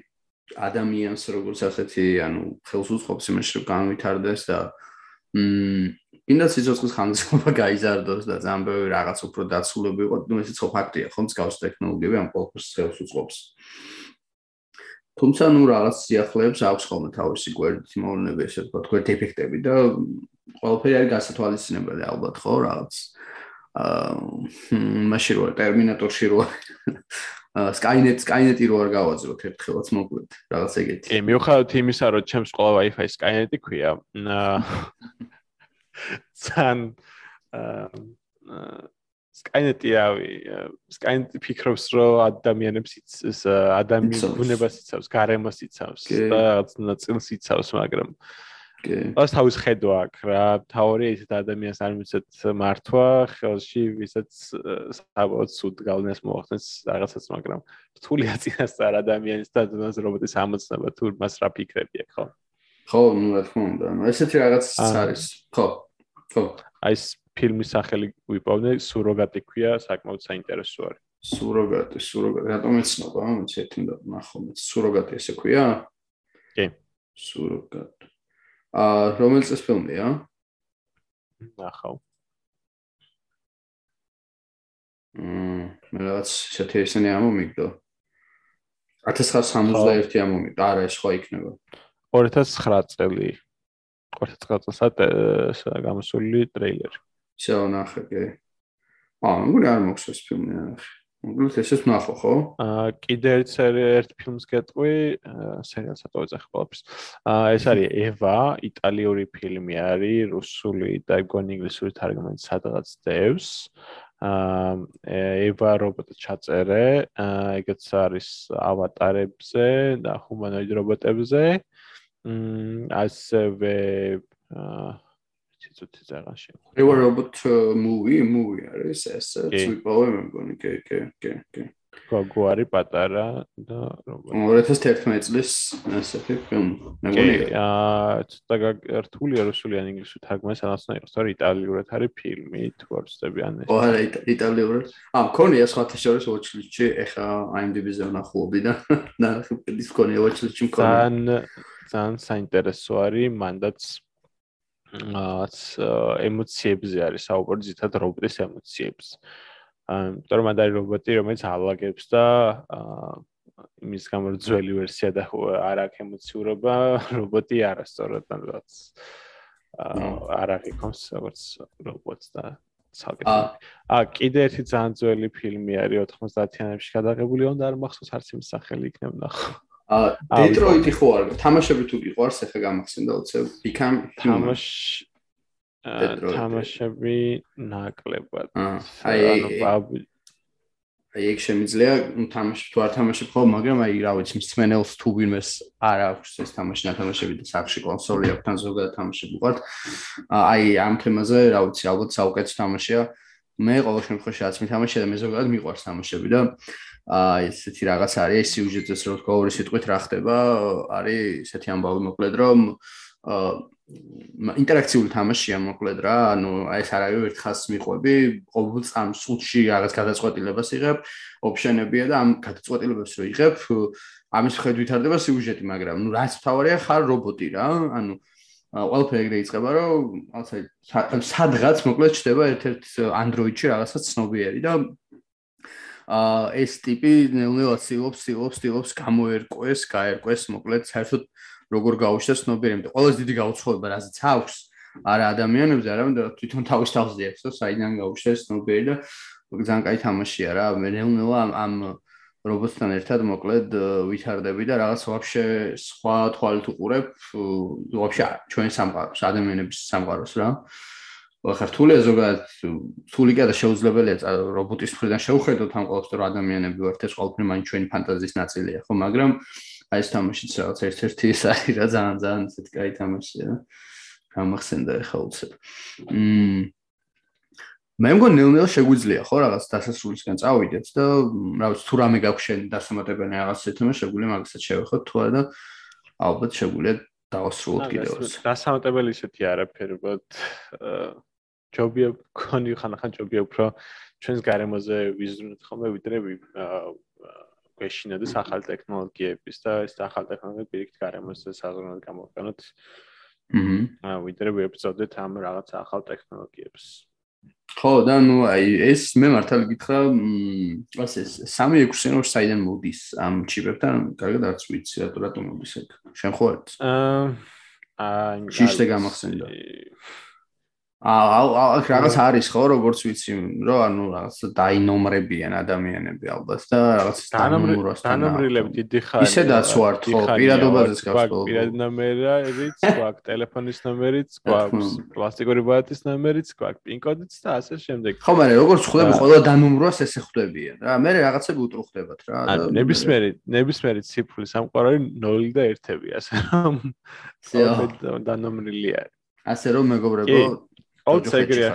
ადამიანს როგორც ასეთი, ანუ ხელს უწყობს იმაში რომ განვითარდეს და მ ინდა სიცოცხლის ხანგრძლივობა გაიზარდოს და ძალიან ბევრი რაღაც უფრო დაცულები იყო, ну ესეც ხო ფაქტია, ხო, მსგავს ტექნოლოგიები ამ ყველაფერს ხელს უწყობს. თუმცა ну რაღაც სიახლეებს აქვს ხოლმე თავისი გვერდით მოვლენები, ესე ვთქვათ, გვერდ ეფექტები და ყველაფერი არის გასათვალისწინებელი ალბათ, ხო, რაღაც აა მაშინ რო ტერმინატორში რო Skynet Skynet-ი რო არ გავაძლოთ ერთხელაც მოკლედ რაღაც ეგეთი. კი, მიუხედავად იმისა, რომ ჩემს ყველა Wi-Fi Skynet-ი ქვია, ძალიან სკაინეტი ავი სკაინეტი ფიქრობს რომ ადამიანებს იცის ადამიანის ბუნებას იცავს გარემოს იცავს და რაღაც ნაწილს იცავს მაგრამ კი. ეს თავის ხედვა აქვს რა თავი ისეთ ადამიანს არ მიცეთ მართვა ხელში ვისაც საბოლოოდ სუდ გავლენას მოახდენს რაღაცას მაგრამ რთული აწინასწარ ადამიანის და ადამიანის რობოტის ამოცნობა თუ მას რა ფიქრები აქვს ხო? ხო ნუ რა თქმა უნდა ესეთი რაღაცაც არის ხო. ხო. აი ეს ფილმის სახელი ვიპოვე, სუროგატი ქვია, საკმაოდ საინტერესო არის. სუროგატი, სუროგატი, რატომ ეცნობა, მეც ერთი და ნახო, მეც სუროგატი ესე ქვია? კი. სუროგატი. აა რომელ წელს ფილმია? ნახავ. მმ, მე რაღაც ისეთი ისინი ამომიგდო. 1961 ამომიგდო, არა ეს ხო იქნება. 2009 წელი. 2009 წელს გამოსული ტრეილერი. ისე ნახე, კი. აა, მგონი არ მოხს ეს ფილმი, ნახე. მოგლოთ ესეც ნახო, ხო? აა, კიდე ერთ ერთ ფილმს გეტყვი, სერიალს ატოვე ახლა ყველაფერს. აა, ეს არის ევა, იტალიური ფილმი არის, რუსული და ეგონ ინგლისური თარგმანით სადღაც დევს. აა, ევა რობოტი ჩაწერე, აა, ეგეც არის ავატარებზე და ჰუმანოიდ რობოტებზე. მმ, ასევე ცოტა ზაღან შემო. They were robot movie, movie არის ეს ცუიპოვე მე მგონი, კი, კი, კი, კი. გოგო არის პატარა და რობოტი. 2011 წლის ესეთი ფილმი. მე მგონი. აა ცოტა რთულია რუსული ან ინგლისური თარგმანი სანაცნო იყოს, თორე იტალიურად არის ფილმი, თუ არ ვწდები ან ეს. ო არა, იტალიურად. აა მქონია სხვათა შორის watchlist-ში, ეხა IMDb-ზე ვნახულობდი და ნახე ის მქონია watchlist-ში მქონია. ძალიან ძალიან საინტერესო არის, მანდაც აც ემოციებზე არის საუბარი ზითად რობოტის ემოციებს. აა იმიტომ რომ არის რობოტი, რომელიც ალაგებს და აა იმის გამო ძველი ვერსია და არ აქვს ემოციურობა, რობოტი არასწორად რაღაც აა არ აღიქონს როგორც რობოტს და საკეთე. აა კიდე ერთი ძალიან ძველი ფილმი არის 90-იანებში გადაღებული, უნდა არ მახსოვს არც იმის სახელი იქნება ნახო. აა დეტროიტი ხო არ თამაშები თუ გიყვარს ახლა გამახსენდა უცებ become თამაშ თამაშები ნაკლებად. აი ანუ აი ეგ შემიძლია თამაში თუ არ თამაშობ ხო მაგრამ აი რა ვიცი მსმენელს თუ ვინმეს არ აქვს ეს თამაში ნათამაშები და სახში კონსოლი აქვს თან ზოგადად თამაშები ვიყავთ. აი ამ თემაზე რა ვიცი ალბათ საუკეთესო თამაშია. მე ყოველ შემთხვევაში რაც მითამაშია და მე ზოგადად მიყვარს თამაშები და აი ესეთი რაღაც არის ეს სიუჟეტის რო თქვა ორი სიტყვით რა ხდება არის ესეთი ამბავი მოკლედ რომ აა ინტერაქციული თამაშია მოკლედ რა ანუ აი ეს არავე ერთ ხაზს მიყვები ყოველ წამ სულში რაღაც გადაწყვეტილებას იღებ ოფშენებია და ამ გადაწყვეტილებას რო იღებ ამის ხედვით ვითარდება სიუჟეტი მაგრამ ნუ რაც თავარია ხარ რობოტი რა ანუ ყველაფერი ეგრე იწყება რომ ალბათ სადღაც მოკლედ ჩდება ერთ-ერთ Android-ში რაღაცა ცნობიერი და აა ეს ტიპი ნელ-ნელა ცდილობს, ცდილობს, ცდილობს გამოერკვეს, გაერკვეს, მოკლედ საერთოდ როგორ გაუშვეს ცნობიერი, იმიტომ ყველაზე დიდი გაუცხოება რაზეც აქვს არა ადამიანებზე, არამედ თვითონ თავის თავზე აქვს, რომ საიდან გაუშვეს ცნობიერი და ძალიან კაი თამაშია რა. მე ნელ-ნელა ამ რობოტთან ერთად მოკლედ ვითარდები და რაღაც ვაფშე სხვა თვალით უყურებ, ვაფშე ჩვენ სამყაროს, ადამიანების სამყაროს რა. ახლა რთულია ზოგადად რთულია და შეუძლებელია რობოტის მხრიდან შევხედოთ ამ ყოველთვის რომ ადამიანები ვართ ეს ყოველთვის მაინც ჩვენი ფანტაზიის ნაწილია ხო მაგრამ აი ეს თამაშიც რაღაც ერთ-ერთი ის არის რა ძალიან ძალიან ისეთი კაი თამაშია რა გამახსენდა ახლა უცებ. მმ მე მგონი ნელ-ნელა შეგვიძლია ხო რაღაც დასასრულისგან წავიდეთ და რა ვიცი თუ რამე გაქვს შენ დასამატებანი რაღაც თემა შეგვიძლია მაგასაც შევეხოთ თუ არა და ალბათ შეგვიძლია დავასრულოთ კიდევ ერთხელ დასამატებელი ისეთი არაფერი ვთქვათ ჯობია გქონი ხანახან ჯობია უფრო ჩვენს გარემოზე ვიზრუნოთ ხოლმე ვიდრე გვეშინოდეს ახალ ტექნოლოგიების და ეს ახალ ტექნოლოგიები პირიქით გარემოზე საზრუნოდ გამოვყენოთ. აჰა. ვიდრე ვებწოდეთ ამ რაღაც ახალ ტექნოლოგიებს. ხო, და ნუ აი ეს მე მართალი გითხრა, მ ასე 3-6 ნორ საიდან მოდის ამ ჩიპებთან, კარგად არც ვიცი რატო რატო მოდის ეგ. შენ ხო არის? აა აა შიშტე გამახსენდა. აა რაღაც არის ხო როგორც ვიცი რომ ანუ რაღაც დაინომრებიან ადამიანები ალბათ და რაღაც დანომრებას დანომრილებ დიდი ხანი ისედაც ვართ ხო პირადობაზეც გასულ პირად ნომერიც გვაქვს ტელეფონის ნომერიც გვაქვს პლასტიკური ბატის ნომერიც გვაქვს პინ კოდიც და ასე შემდეგ. ხო მაგრამ როგორც ხვდები ყველა დანომრვას ესე ხვდებიან რა. მე რაღაცები უტრუხდებათ რა ნებისმიერი ნებისმიერი ციფრი სამყარო 0 და 1-ები ასე რომ დანომრილი არის. ასე რომ მეგობრებო ოც ეგრეა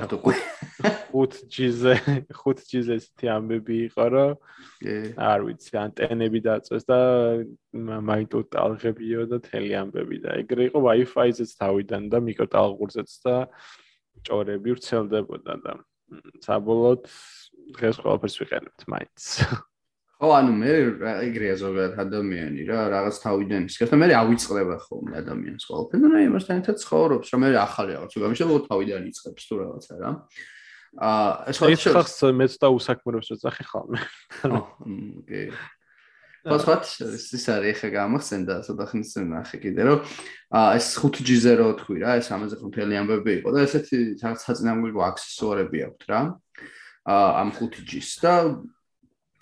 5G-ზე 5G-ზე ისეთი ამბები იყო რომ არ ვიცი ანტენები დაწვეს და მაინტო ტალღებიო და თელი ამბები და ეგრე იყო Wi-Fi-ზეც თავიდან და მიკროტალღურზეც და ჭორები ვრცელდებოდა და საბოლოოდ დღეს ყველაფერს ვიყენებთ მაინც ხო, ანუ მე ეგრეა ზოგადად ადამიანი რა, რაღაც თავიდან და მე ავიწყდება ხოლმე ადამიანს ყველაფერს და აი მასთან ერთად ცხოვრობს, რომ მე ახალი რაღაც გამიშა, რომ თავიდან იწყებს თუ რაღაცა რა. აა ეს ხალხს მეც და უსაქმრებს ეცახი ხოლმე. ოკეი. ფოსფატ ის არის ხე გამახსენდა ცოტა ხნის წინ ნახე კიდე რომ აა ეს 5G-ზე რო თქვი რა ეს ამაზე ხუთელი ამბები იყო და ესეთი რაღაც საწინააღმდეგო აქსესუარები აქვს რა აა ამ 5G-ს და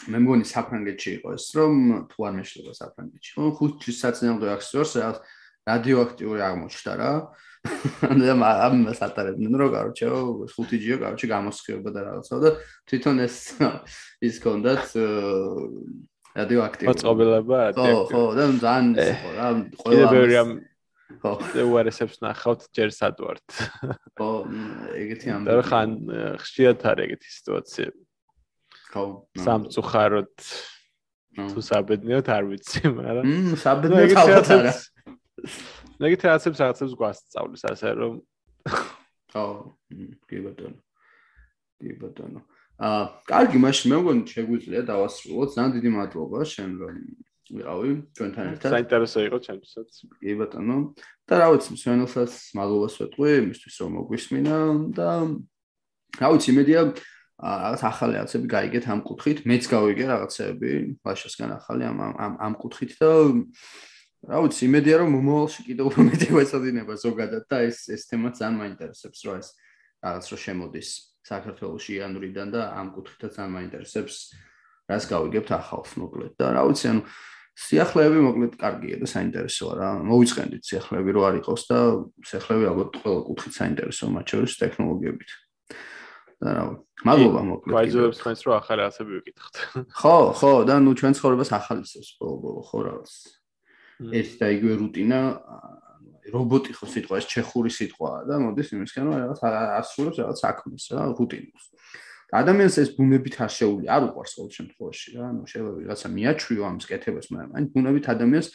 მე მგონი საფრანგეთში იყო ეს რომ თუ არ მეშლება საფრანგეთში. ხო 5G-ს საწინააღმდეგო აქსესუარს რაღაც რადიოაქტიური აღმოჩნდა რა. ამ ამ სატარებდნენ რომ კაროჩე 5G-ო კაროჩე გამოსხივება და რაღაცა და თვითონ ეს ის კონდაც რადიოაქტიური. მოწყობილება ხო ხო და ძალიან იყო რა ყველა კიდე ბევრი ამ ხო. უარესებს ნახავთ ჯერ სადვართ ხო ეგეთი ამ და ხან ხშირად არის ეგეთი სიტუაცია. ხო სამწუხაროდ თუ საბედნიოდ არ ვიცი მაგრამ მ საბედნიოდ ალბათ არა. ეგეთი რაღაცებს რაღაცებს გვასწავლის ასე რომ ხო კი ბატონო. კი ბატონო. აა კარგი მაშინ მე მგონი შეგვიძლია დავასრულოთ ძალიან დიდი მადლობა შენ რომ ვიყავი ჩვენთან ერთად. საინტერესო იყო ჩემთვისაც კი ბატონო. და რა ვიცი მსვენელსაც მადლობას ვეტყვი იმისთვის რომ მოგვისმინა და რა ვიცი იმედია რაღაც ახალი რაღაცები გაიგეთ ამ კუთხით. მეც გავიგე რაღაცები ბაშასგან ახალი ამ ამ ამ კუთხით და რა ვიცი იმედია რომ მომავალში კიდევ უფრო მეტი გვეცოდინება ზოგადად და ეს ეს თემა ძალიან მაინტერესებს რა ეს რაღაც რო შემოდის საქართველოსი იანვრიდან და ამ კუთხითაც ძალიან მაინტერესებს რას გავიგებთ ახალს მოკლედ. და რა ვიცი ანუ სიახლეები მოკლედ კარგია და საინტერესოა რა. მოვიწყენდით სიახლეები რო არ იყოს და სიახლეები ალბათ ყველა კუთხით საინტერესოა მათ შორის ტექნოლოგიებით და რა მადლობა მოკლედ ვაიზებს თქვენს რო ახალი ასები ვიკითხოთ ხო ხო და ნუ ჩვენ ცხოვრებას ახალისებს ბოლო ხო რაღაც ეს და იგივე რუტინა რობოტი ხო სიტყვა ეს ჩეხური სიტყვაა და მოდის იმისკენ რომ რაღაც ასრულებს რაღაც საქმეს რა რუტინას. ადამიანს ეს ბუნებით არ შეული არ უყარს ყოველ შემთხვევაში რა, ანუ შეიძლება ვიღაცა მიაჩვიო ამ სკეთებას, მაგრამ აი ბუნებით ადამიანს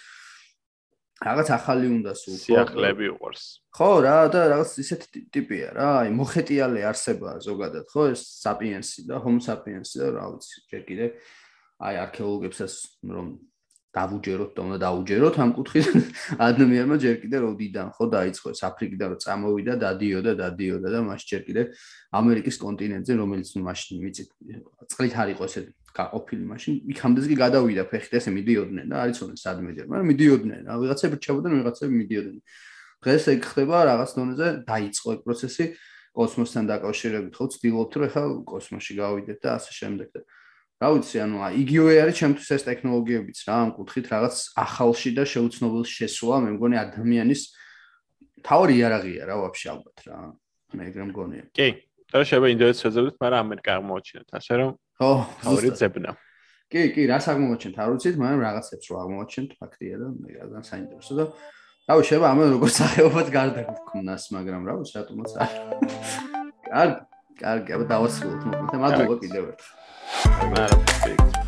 რაღაც ახალი უნდა სულ სიახლეები უყარს. ხო რა და რაღაც ისეთ ტიპია რა, აი მოხეტიალე არსებაა ზოგადად, ხო ეს საპიენსი და ჰომო საპიენსი და რა ვიცი, ჯერ კიდე აი არქეოლოგებსაც რომ დავუჯეროთ და უნდა დაუჯეროთ ამ კუთხით. ადამიანმა ჯერ კიდე როდიდან ხო დაიწყო ეს აფრიკიდან რომ წამოვიდა დადიოდა დადიოდა და მას ჯერ კიდე ამერიკის კონტინენტზე რომელიც მაშინ ვიცით წყლით არ იყო ესე გაყოფილი მაშინ იქამდეც კი გადავიდა ფეხით ესე მიდიოდნენ და არის ონა სად მიდიოდნენ მაგრამ მიდიოდნენ რა ვიღაცები რჩებოდნენ ვიღაცები მიდიოდნენ. დღეს ეგ ხდება რაღაც დონეზე დაიწყო ეგ პროცესი კოსმოსთან დაკავშირებით ხო ვცდილობთ რომ ახლა კოსმოსში გავიდეთ და ასე შემდეგ და რა ვიცი, ანუ იგივე არის ჩემთვის ეს ტექნოლოგიებიც რა, ამ კუთხით რაღაც ახალში და შეუცნობელ შესვლა, მე მგონი ადამიანის თავი იარაღია რა ვაფშე ალბათ რა. მე ეგრე მგონია. კი. და შეიძლება ინდოეთს შეძებდეთ, მაგრამ ამერიკა აღმოჩინეთ, ასე რომ ხო, თავი ძებნა. კი, კი, რას აღმოჩენთ, არ ვიცით, მაგრამ რაღაცებს რო აღმოჩენთ, ფაქტია და მე რა საინტერესო და რავი, შეიძლება ამან როგორ სახეობად გარდა გქონას, მაგრამ რა ვიცი, რატომაც არ. კარგი, კარგი, აბა დავასრულოთ მოკლედ. მადლობა კიდევ ერთხელ. I'm out of fix.